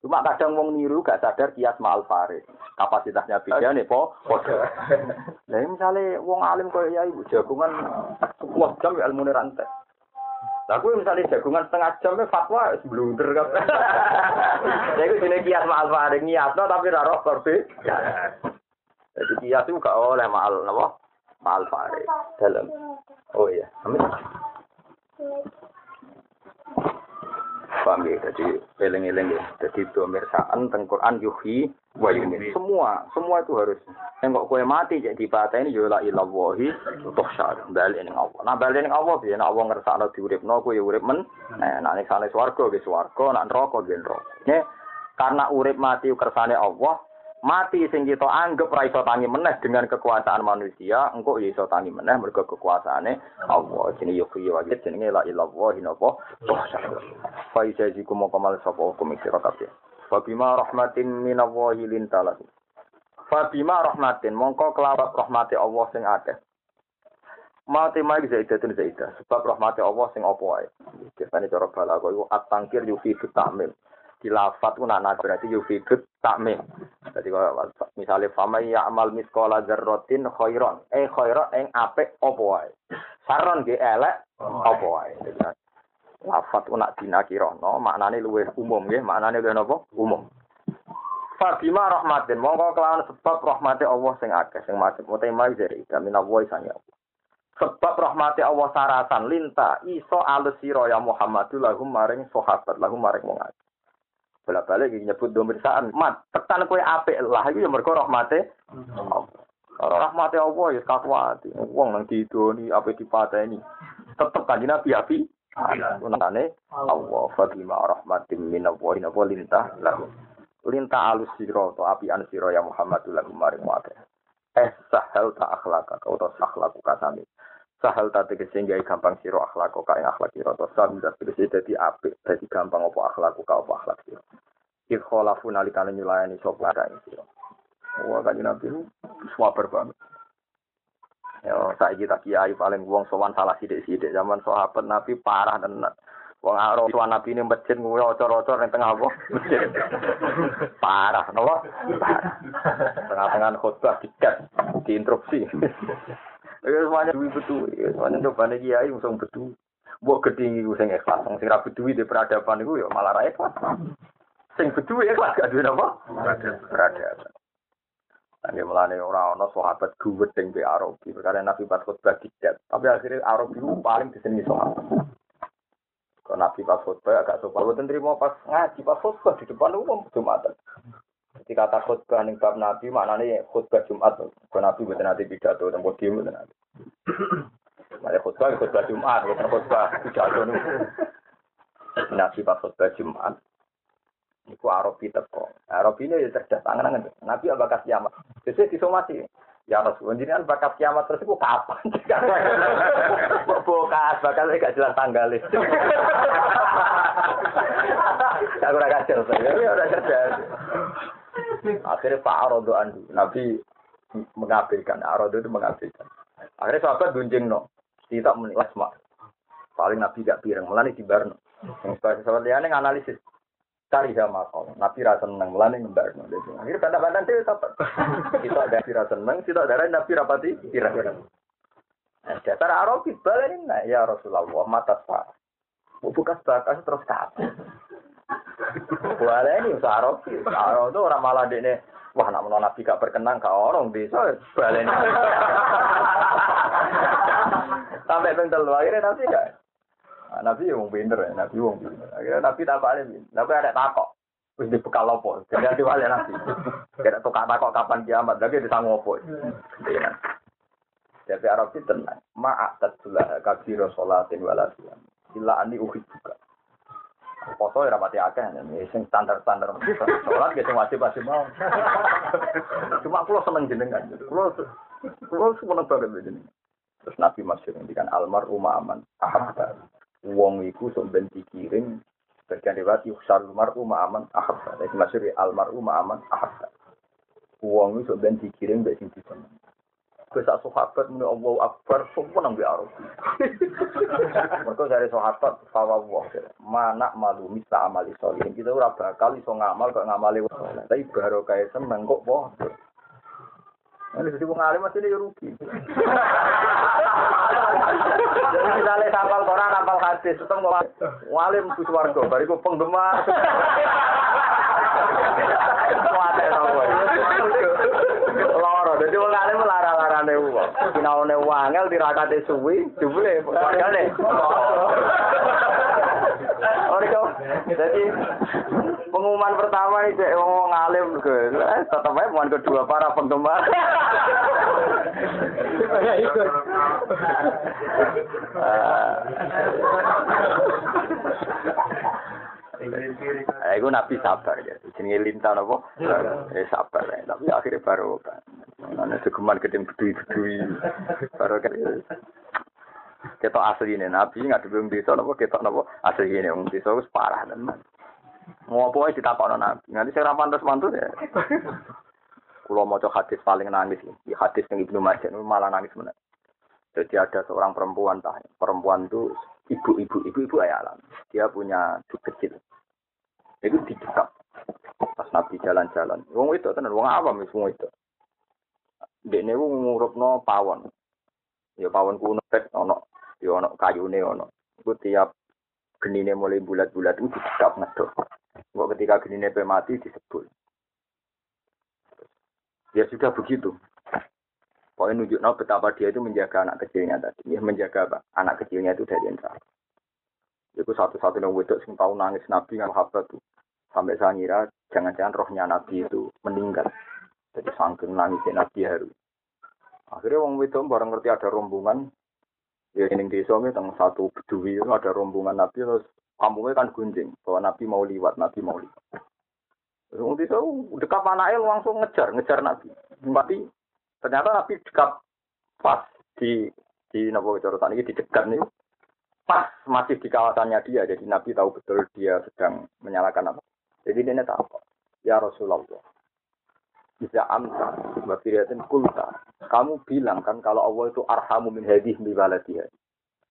Cuma kadang wong niru gak sadar kias ma'al farid. Kapasitasnya beda nih, po. Nah, misalnya wong alim kaya ya ibu jagungan sebuah jam ya ilmu rantai. Lah kuwi misalnya jagungan setengah jam ya fatwa blunder kan. Jadi itu jenis kias ma'al farid nyiapno tapi ra roh Jadi kias itu gak oleh ma'al napa? Ma'al farid dalam. Oh iya. Amin. Paham ya? Jadi eleng-eleng ya. Jadi domir sa'an teng Quran yuhi wa. Semua, semua itu harus. Yang kok kue mati jadi ini yola ya untuk syar. Balik ini Allah. Nah balik ini Allah biar Allah ngersakno diuripno kue urip men. Nah nek sale swarga ge swarga, nak neraka ge neraka. Karena urip mati kersane Allah, mati sing kita anggap ra iso tangi meneh dengan kekuasaan manusia engko ya iso tangi meneh mergo kekuasaane Allah. Jenenge yo kuwi wae jenenge la ilallah inapa fa ijaziku moko mal sapa hukum sira kabeh. Fa bima rahmatin minallahi lintalah fa bima rahmatin mongko kelawat rahmati Allah sing akeh. Mati mai zaidatun zaidah sebab rahmati Allah sing apa wae. Biasane cara balaghah iku at-tangkir yufi tamim dilafat ku nak berarti yufidut takmim. Jadi kalau misalnya fama ya amal miskola zarrotin khairon, eh khairon eng apa wae. Saron ge elek apa wae. Lafat ku nak dinakirono, maknane luwih umum nggih, maknane luwih napa? Umum. Fabima rahmatin, mongko kelawan sebab rahmati Allah sing akeh sing macet utama dari kami nawoi sanya Sebab rahmati Allah sarasan linta iso alus sira ya Muhammadu lahum maring sahabat lahum maring wong bolak balik nyebut domir saan mat tekan kue apik lah itu yang mereka rahmate kalau rahmate Allah ya kakuati uang nang didoni apa dipateni. Tetep kan nabi api Unane Allah fabima rahmatim min Allah apa lintah lahu. Lintah alus siro atau api an siro ya Muhammadul lagu maring eh sahel ta akhlaka kau to akhlaku kasami sahal tadi sehingga gampang siro akhlak kok kayak akhlak siro atau sahal tak tegese jadi apik jadi gampang apa akhlak kok apa akhlak siro il kholafu nalikane nyulayani sapa kae siro wah kan nabi swaper banget ya saya kita kiai paling wong sowan salah sidik-sidik zaman sahabat nabi parah tenan Wong aro tuan nabi ini masjid nguwe ocor-ocor ning tengah apa? Masjid. Parah, napa? Tengah-tengah khutbah dikat, diinstruksi. Ya semuanya duit betul, ya semuanya coba nih kiai langsung betul. Mbok gedhi iku sing ikhlas, sing ra duwi di peradaban iku ya malah ra ikhlas. Sing duwe ikhlas gak duwe apa? Peradaban. Nanti mulane ora ana sahabat duwet sing be Arabi, perkara Nabi pas khutbah dicat. Tapi akhirnya Arabi paling disenengi sahabat. Kalau Nabi pas khutbah agak sopan, boten terima pas ngaji pas khutbah di depan umum Jumatan. Jadi kata khutbah ning bab Nabi maknanya khutbah Jumat. Kalau Nabi boten nanti pidato dan podium boten nanti. Mari khutbah khutbah Jumat, boten khutbah pidato niku. Nabi pas khutbah Jumat. Iku Arabi teko. Arabi ini ya cerdas tangan. Nabi apa bakat kiamat. Jadi disomasi. Ya Rasul, jenengan bakat kiamat terus iku kapan? Bokas bakal gak jelas tanggalnya. Aku ora kacer saya. Ya ora cerdas. Akhirnya Pak Arodo Andu, Nabi mengabaikan. Arodo itu mengabaikan. Akhirnya sahabat gunjing no. Tidak menilai. Paling Nabi gak pireng, melani di Barno. Yang sebagai sahabat liane analisis cari sama kau. Nabi rasa seneng, melani ngembar. Akhirnya bantah-bantah itu sahabat. Kita ada rasa seneng, kita ada Nabi rapati kira-kira. Nah, dasar Arabi balen nah ya Rasulullah mata sah. Bukas bakas terus kabeh. Boleh ini usaha Arabi. Arabi itu orang malah dene Wah, nak menolong Nabi gak berkenan, gak orang bisa balen. Sampai pentel akhirnya Nabi gak. Nah, Nabi wong pinter ya, Nabi wong pinter. Akhirnya Nabi tak balik, Nabi ada takok. Wis dibekal? Jadi ada balik Nabi. Tidak tukar takok kapan kiamat, lagi disanggup apa. Jadi Arab itu tenang. Ma'at tadzulah kabiro sholatin walasiam. Ila ani uhid juga. Foto ya rapati akeh, ya, sing standar-standar. Sholat gitu wajib-wajib mau. Cuma kulo seneng jenengan. Kulo kulo seneng banget jenengan. Terus Nabi Masyur ngendikan almar umma aman. Ahabba. Wong iku sok ben dikirim bagian riwayat yuksar almar umma aman ahabba. Jadi Masyur almar umma aman ahabba. Wong iku sok ben dikirim mbek sing. Besok sahabat muni Allahu Akbar semua nang Arabi. Mereka dari sahabat fawwah mana malu misa amali solihin. Kita ora bakal iso ngamal kok ngamali wong Tapi baru kayak seneng kok boh. Ini jadi wong alim masih rugi. Jadi misalnya hafal Quran, hafal hadis, itu mau ngalim ku swarga, bariku penggemar. Kuate nopo. loro. Dadi wong alim lara-larane wong. Dinaone wangel dirakate suwi, duwe pokoke. Ora Dadi pengumuman pertama iki dek wong ngalim ge. Eh, tetep wae pengumuman kedua para penggemar. Ah. Itu nabi sabar ya. Jenenge lintang apa? Eh sabar ya. Tapi akhirnya baru kan. Ana segeman gedeng bedui-bedui. Baru kan. Kita asli ini nabi nggak di desa nopo kita nopo asli ini wong desa wis parah tenan. Mau apa ditakokno nabi. Nanti saya rapan terus mantu ya. Kulo maca hadis paling nangis di hadis yang Ibnu Majah malah nangis benar. Jadi ada seorang perempuan tah. Perempuan itu ibu-ibu ibu-ibu ayalan. Dia punya kecil. Itu didekap. Pas Nabi jalan-jalan. Wong itu tenan wong awam wis wong itu. Dekne wong ngurupno pawon. Ya pawon kuno tek ono ya ono kayune ono. Iku tiap genine mulai bulat-bulat itu didekap ngedok. Kok ketika genine pe mati disebut. Ya sudah begitu. Pokoknya nunjuk betapa dia itu menjaga anak kecilnya tadi. Ya, menjaga apa? anak kecilnya itu dari neraka. Itu satu-satunya wedok sing tahu nangis Nabi yang sahabat tuh. Sampai saya ngira jangan-jangan rohnya Nabi itu meninggal. Jadi sangking nangis Nabi haru. Akhirnya wong wedok bareng ngerti ada rombongan. Ya ini desa tentang satu bedui itu ada rombongan Nabi terus kampungnya kan gunjing bahwa Nabi mau liwat, Nabi mau liwat. Wong desa dekat anaknya langsung ngejar, ngejar Nabi. Tapi Ternyata Nabi dekat pas di di Nabi Corotan ini di dekat nih pas masih di kawasannya dia jadi Nabi tahu betul dia sedang menyalakan apa. Jadi dia tahu ya Rasulullah bisa amsa wafiriatin kulta kamu bilang kan kalau Allah itu arhamu min hadih biwaladiha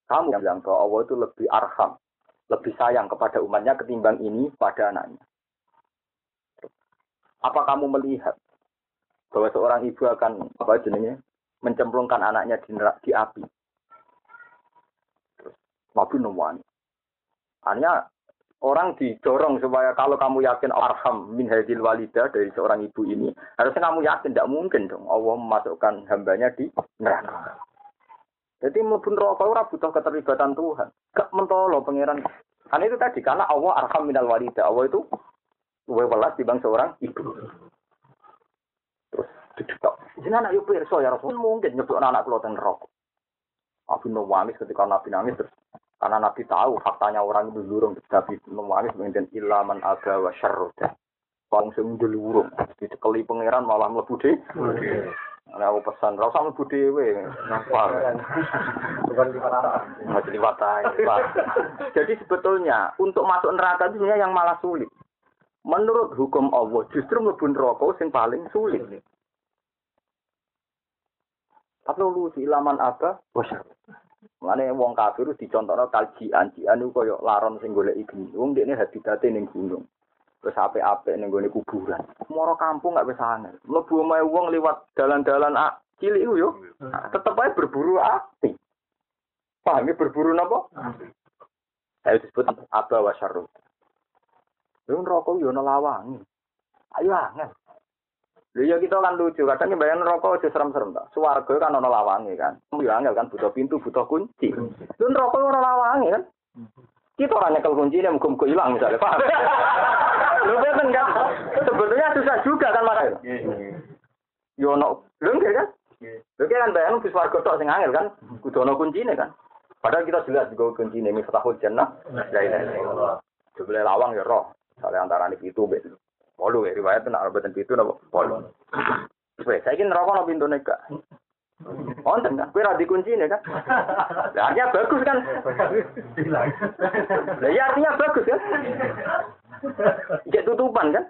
kamu bilang bahwa Allah itu lebih arham lebih sayang kepada umatnya ketimbang ini pada anaknya. Apa kamu melihat bahwa seorang ibu akan apa jenenge mencemplungkan anaknya di, di api. Nabi Nuwani. Hanya orang didorong supaya kalau kamu yakin arham min hadil walida dari seorang ibu ini, harusnya kamu yakin tidak mungkin dong Allah memasukkan hambanya di neraka. Jadi mlebu neraka ora butuh keterlibatan Tuhan. Gak mentolo pangeran. Karena itu tadi karena Allah arham minal walida. Allah itu luwe welas dibanding seorang ibu. Terus didetok. Jenengan ayo pirsa ya Rasul mungkin nyebut anak kula teng. Nabi nangis ketika Nabi nangis terus karena Nabi tahu faktanya orang itu lurung Nabi nangis mengintin ilaman aga wa syarroda. Wong sing ndelurung dicekeli pangeran malah mlebu de. Nah, aku pesan, rasa usah mlebu dhewe. Napa? Bukan di liwat. Jadi sebetulnya untuk masuk neraka itu sebenarnya yang malah sulit. Menurut hukum Allah, justru mlebu neraka sing paling sulit. Tapi lu si ilaman apa? Bosan. Mane wong kafir wis dicontohno kaljian, jian iku koyo laron sing golek igni. Wong dekne habitate ning gunung. Terus apik-apik ning gone kuburan. Moro kampung gak bisa angel. Mlebu omahe wong liwat dalan-dalan ah, cilik iku yo. Tetep ae berburu api. Paham ya berburu napa? Saya disebut apa wasyarru. Lu rokok yo ono lawangi. Ayo angel. Lha ya kita kan lucu, kadang bayang rokok aja serem-serem tak. Suwarga kan ono lawange kan. Yo angel kan butuh pintu, butuh kunci. Lu rokok ono lawange kan. Kita orang nyekel kunci ini muka-muka hilang misalnya, paham? Lu kan kan, sebetulnya susah juga kan makanya. Yo ono, lu enggak kan? Lu kan bayang bis warga tok sing angel kan, kudu ono kuncine kan. Padahal kita jelas juga kuncine miftahul jannah. La illallah. Jebule lawang ya roh. Soalnya antara itu bet. Polu ya riwayat nak arbatan itu napa? Polu. Wes saiki neraka ono pintu neka. Wonten kan, kowe ra dikuncine kan? Lah artinya bagus kan? Lah ya artinya bagus kan? Jadi tutupan kan?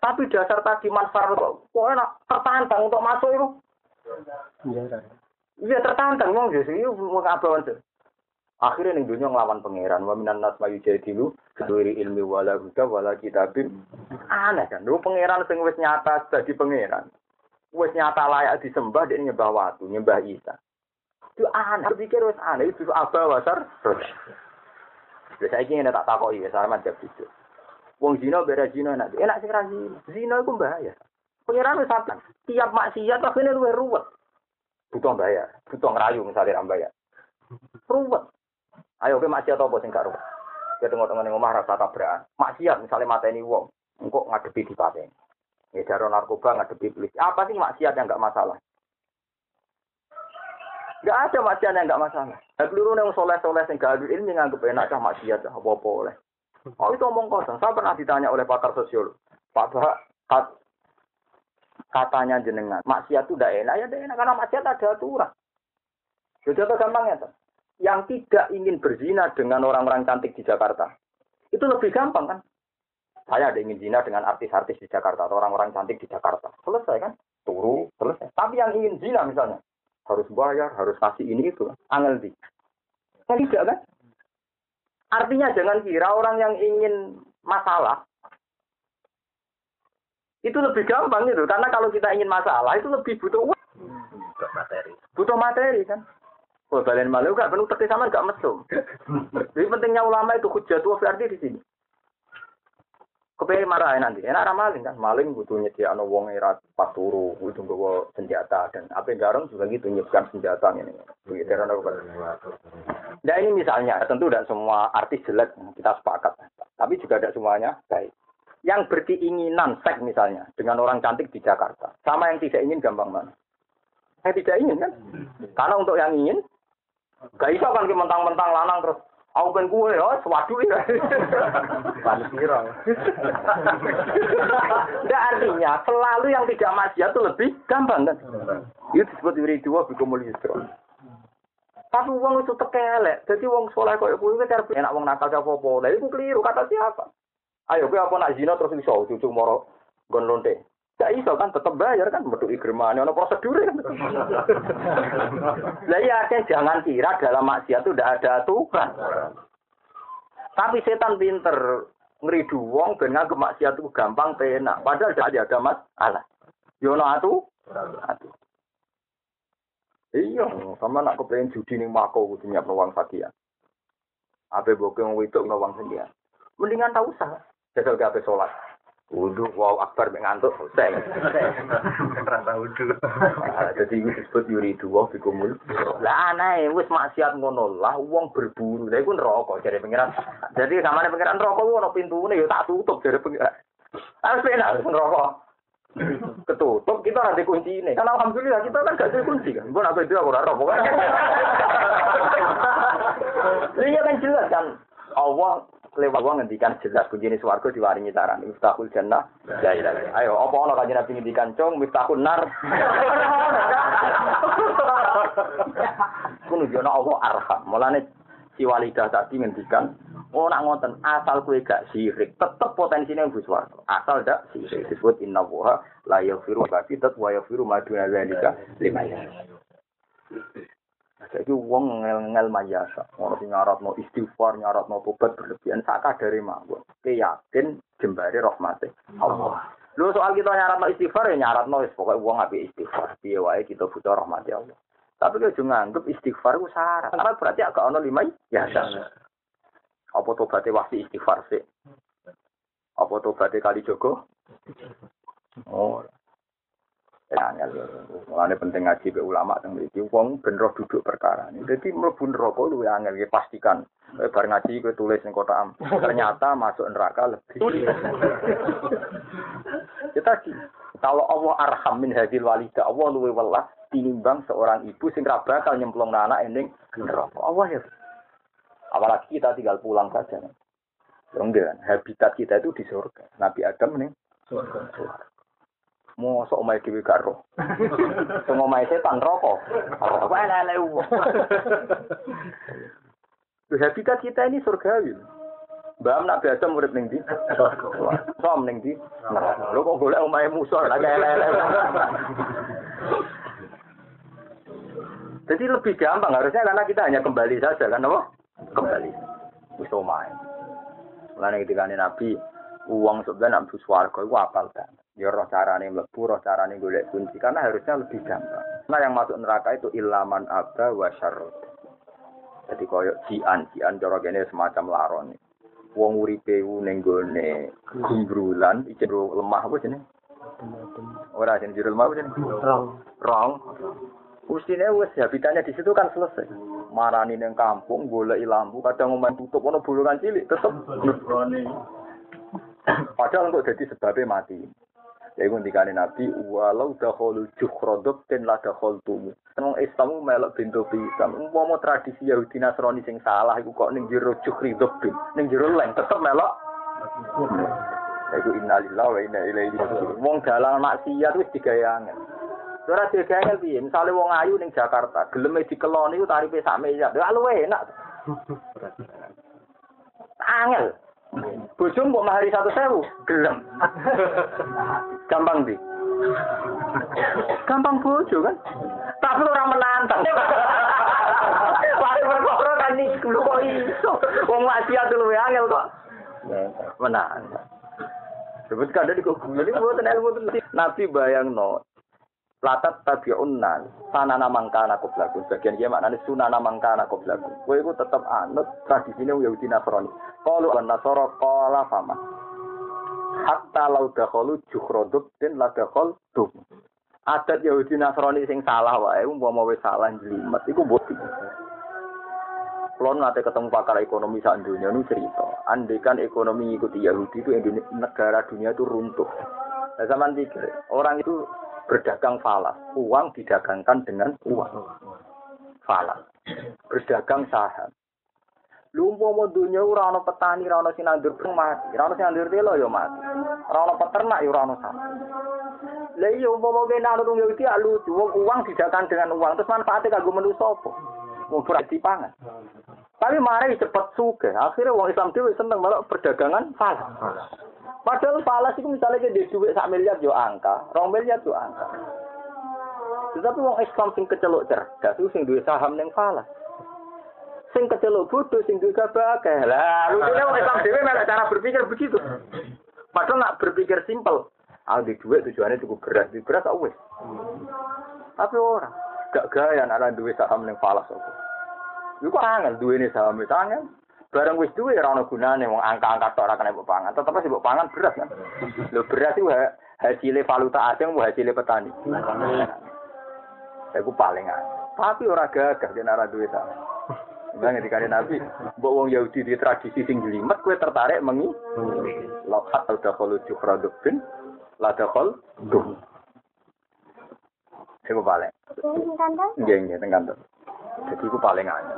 Tapi dasar tadi manfaat kok enak tertantang untuk masuk itu. Iya tertantang wong Yesus itu mau kabawan tuh. Akhirnya ning dunia nglawan pangeran wa minan nas mayu jadilu keduri ilmi wala huda wala kitabim. Aneh kan, lu pangeran sing wis nyata dadi pangeran. Wis nyata layak disembah dia nyembah watu, nyembah Isa. Itu aneh, pikir wis aneh itu apa wasar. Terus saya ingin tak takoki ya sama jawab itu. Wong zina beda zina enak, enak sih zina. Zina itu bahaya. Pangeran wis satan. Tiap maksiat akhirnya luwe ruwet. Butuh bayar, butuh ngerayu misalnya ram bayar. Ruwet. Ayo ke maksiat apa sing ruwet? Ya tengok-tengok ning omah rasa tabrakan. Maksiat misalnya mateni wong, engkok ngadepi di pateni. Ya daro narkoba ngadepi polisi. Apa sih maksiat yang enggak masalah? Enggak ada maksiat yang enggak masalah. Nah, peluru yang soleh-soleh yang gak ilmu nganggep enak cah maksiat apa-apa oleh. Oh itu omong kosong. Saya pernah ditanya oleh pakar sosiolog. Pak Bah, kat, katanya jenengan, maksiat itu tidak enak. Ya tidak enak karena maksiat ada aturan. Jadi apa gampangnya? Tuh? Yang tidak ingin berzina dengan orang-orang cantik di Jakarta. Itu lebih gampang kan? Saya ada ingin zina dengan artis-artis di Jakarta atau orang-orang cantik di Jakarta. Selesai kan? Turu, selesai. Tapi yang ingin zina misalnya, harus bayar, harus kasih ini itu. Angel di. Kan tidak kan? Artinya jangan kira orang yang ingin masalah itu lebih gampang gitu. Karena kalau kita ingin masalah itu lebih butuh uang. Butuh materi. Butuh materi kan. Oh, balen malu gak penuh tepi sama gak mesum. Jadi pentingnya ulama itu hujat wa berarti di sini. Kepengen marah nanti, enak ramah maling kan, maling butuh nyediakan wong era pas turu, butuh bawa senjata dan apa yang garong juga gitu nyiapkan senjata ini. Begitu kan Nah ini misalnya, tentu tidak semua artis jelek kita sepakat, tapi juga tidak semuanya baik. Yang berkeinginan seks misalnya dengan orang cantik di Jakarta, sama yang tidak ingin gampang mana? Saya tidak ingin kan? Karena untuk yang ingin, gak bisa kan mentang-mentang lanang terus Aku ben kue ya, swadu ya. Paling viral. Tidak artinya selalu yang tidak maksiat itu lebih gampang kan? Itu disebut wiri dua bikumul yusro. Tapi uang itu tekelek. Jadi uang soleh ibu itu cara enak uang nakal apa. Lah itu keliru kata siapa? Ayo gue apa nak zina terus iso cucu moro gon lonte. Gak iso kan tetap bayar kan metu igremane ono prosedur kan. Lah ya artinya jangan kira dalam maksiat itu tidak ada aturan. Tapi setan pinter ngeridu wong ben nganggep maksiat itu gampang penak. Padahal tidak ada masalah. Yo ono atu. Iya, sama nak kepengen judi ning mako kudu nyiap uang sakian. Ape boke wong wedok no sendiri. Mendingan tak usah. Jajal ke ape sholat. Wudhu, wow akbar mek ngantuk selesai. Rasa udu. Ah, Jadi disebut yuri dua bikumul. Lah aneh, wis maksiat ngono lah, wong berburu. Lah iku neraka jare pengiran. Jadi kamane pengiran neraka ku ono pintune ya tak tutup jare pengiran. Harus penak neraka. Ketutup kita ada kunci ini. Kan alhamdulillah kita kan gak ada kunci kan. Gue nak itu aku roh pokoknya. Iya kan jelas kan. Allah lewat Allah ngendikan jelas kunci ini swarga diwaringi taran. Miftahul jannah. Ya ya. Ayo apa ono kanjeng Nabi ngendikan cong miftahul nar. Ku nunjukno Allah arham. Mulane si walidah tadi ngendikan Oh nak ngoten asal kue gak sirik tetep potensinya yang swarga. Asal dak sirik disebut inna woha la yaghfiru ma fitat wa yaghfiru ma duna dzalika liman Jadi wong ngel-ngel mayasa, ono sing nyaratno istighfar, nyaratno tobat berlebihan sak kadare mawon. Keyakin jembare rahmate Allah. Lu soal kita nyaratno istighfar ya nyaratno wis pokoke wong apik istighfar. Piye wae kita butuh rahmate Allah. Tapi kalau juga nganggep istighfar itu syarat. Karena berarti agak ono limai ya Apa tobatnya wasi istighfar sih? Apa tobatnya kali Joko? Oh. Ya, angel. Mulane penting ngaji be ulama teng mriki wong ben roh duduk perkara ini. Dadi mlebu neraka luwih angel ya pastikan. Bar ngaji kowe tulis ning kota am. Ternyata masuk neraka lebih. Ya tadi, kalau Allah arham min hadil walida, Allah luwih welas tinimbang seorang ibu sing ra bakal nyemplung anak ning neraka. Allah ya. Apalagi kita tinggal pulang saja. Ya enggak kan, habitat kita itu di surga. Nabi Adam nih surga. Mau sok omai dewi gak roh. Semua omai setan rokok. Apa elek wong. Habitat kita ini surgawi. Mbak nak biasa murid ning ndi? Som ning ndi? Lho kok golek omahe musuh lagi elek-elek. Jadi lebih gampang harusnya karena kita hanya kembali saja kan apa? Kembali. Wis omahe. Mulane ketika Nabi uang sebenarnya nak swarga iku apal kan. Ya roh carane mlebu, roh carane golek kunci karena harusnya lebih gampang. Nah yang masuk neraka itu ilaman aba wa syarrud. Jadi koyo jian, jian cara kene semacam laron. Wong uripe ning gone gumbrulan, iki lemah apa jenenge? Ora jenenge jero lemah apa jenenge? Rong. Rong. Mestine wis habitatnya di situ kan selesai. Marani ning kampung golek lampu, kadang ngomong tutup ono bolongan cilik tetep Padahal untuk jadi sebabnya mati. Ya iku ndikane Nabi walau dakhulu jukhradab ten la dakhaltumu. Nang Islam melok bintu pisan. Umpama tradisi Yahudi Nasrani sing salah iku kok ning jero jukhridab ning jero leng tetep melok. Ya iku innalillahi wa inna ilaihi raji'un. Wong dalang maksiat wis digawe angel. Ora digawe angel piye? Misale wong ayu ning Jakarta, geleme dikeloni iku tarife sak miliar. Ya luwe enak. Angel. Bojo mbok mahari satu sewu, gelem. Gampang di. Gampang bojo kan. Tapi orang menantang. Lari perkara kan nih, lu kok iso. Wong maksiat luwe angel kok. Menantang. Sebut kada di kubu ini buatan ilmu itu. Nabi bayang no. Latat tabi'un nas. Sanana mangkana qoblakum. Bagian kia maknanya sunana mangkana qoblakum. Kowe iku tetep anut tradisine Yahudi Nasrani. Qalu an nasara qala fama. Hatta lau dakhalu jukhradub den la dakhal tum. Adat Yahudi Nasrani sing salah wae umpama wis salah jlimet iku mbok Kalau nanti ketemu pakar ekonomi saat dunia ini cerita, andekan ekonomi ikuti Yahudi itu Indonesia, negara dunia itu runtuh. Nah, zaman pikir, orang itu berdagang falas, uang didagangkan dengan uang. Falas. Berdagang saham. Lu mau dunia ora ana petani, ora ana sinandur pun mati, ora ana sinandur telo ya mati. Ora ana peternak ya ora ana saham. Lah iya umpama kene ana tunggu iki lucu, wong uang didagangkan dengan uang, terus manfaatnya kanggo manusa apa? Wong berarti pangan. Tapi mari cepet suge. Akhirnya wong Islam dhewe seneng malah perdagangan falas. Padahal falas itu misalnya dia duit sak miliar yo angka, rong miliar yo angka. Tetapi wong Islam sing kecelok cerdas sing duwe saham ning falas. Sing kecelok bodoh sing duwe gabake. Lah, rupane wong Islam dhewe melok cara berpikir begitu. Padahal nak berpikir simpel. Ah di duit tujuannya cukup beras, di beras wis. Tapi orang gak gaya anak duwe saham ning falas apa. Iku kok angel duwe ne saham itu angel. Barang wis duwe ora ono gunane wong angka-angka tok ora kena mbok pangan. Tetep sih mbok pangan beras kan. Lho beras ha- hasilnya valuta asing mau hasilnya petani. Iku paling. Tapi ora gagah yen ora duwe ta. Bang ketika Nabi, mbok wong Yahudi di tradisi sing jelimet kowe tertarik mengi lokat atau dakhulu juhradubin la dakhul duh. Iku paling. Nggih nggih teng kantor. Jadi iku paling aneh.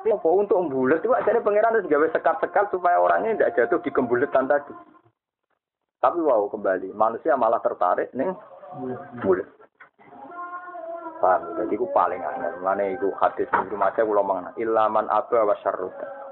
Apa untuk membulet itu akhirnya pangeran harus gawe sekat-sekat supaya orangnya tidak jatuh di kembuletan tadi. Tapi wow kembali manusia malah tertarik nih bulet. Paham? Jadi itu paling aneh. Mana itu hadis di rumah saya ulang mengenai ilaman apa wa syarruta.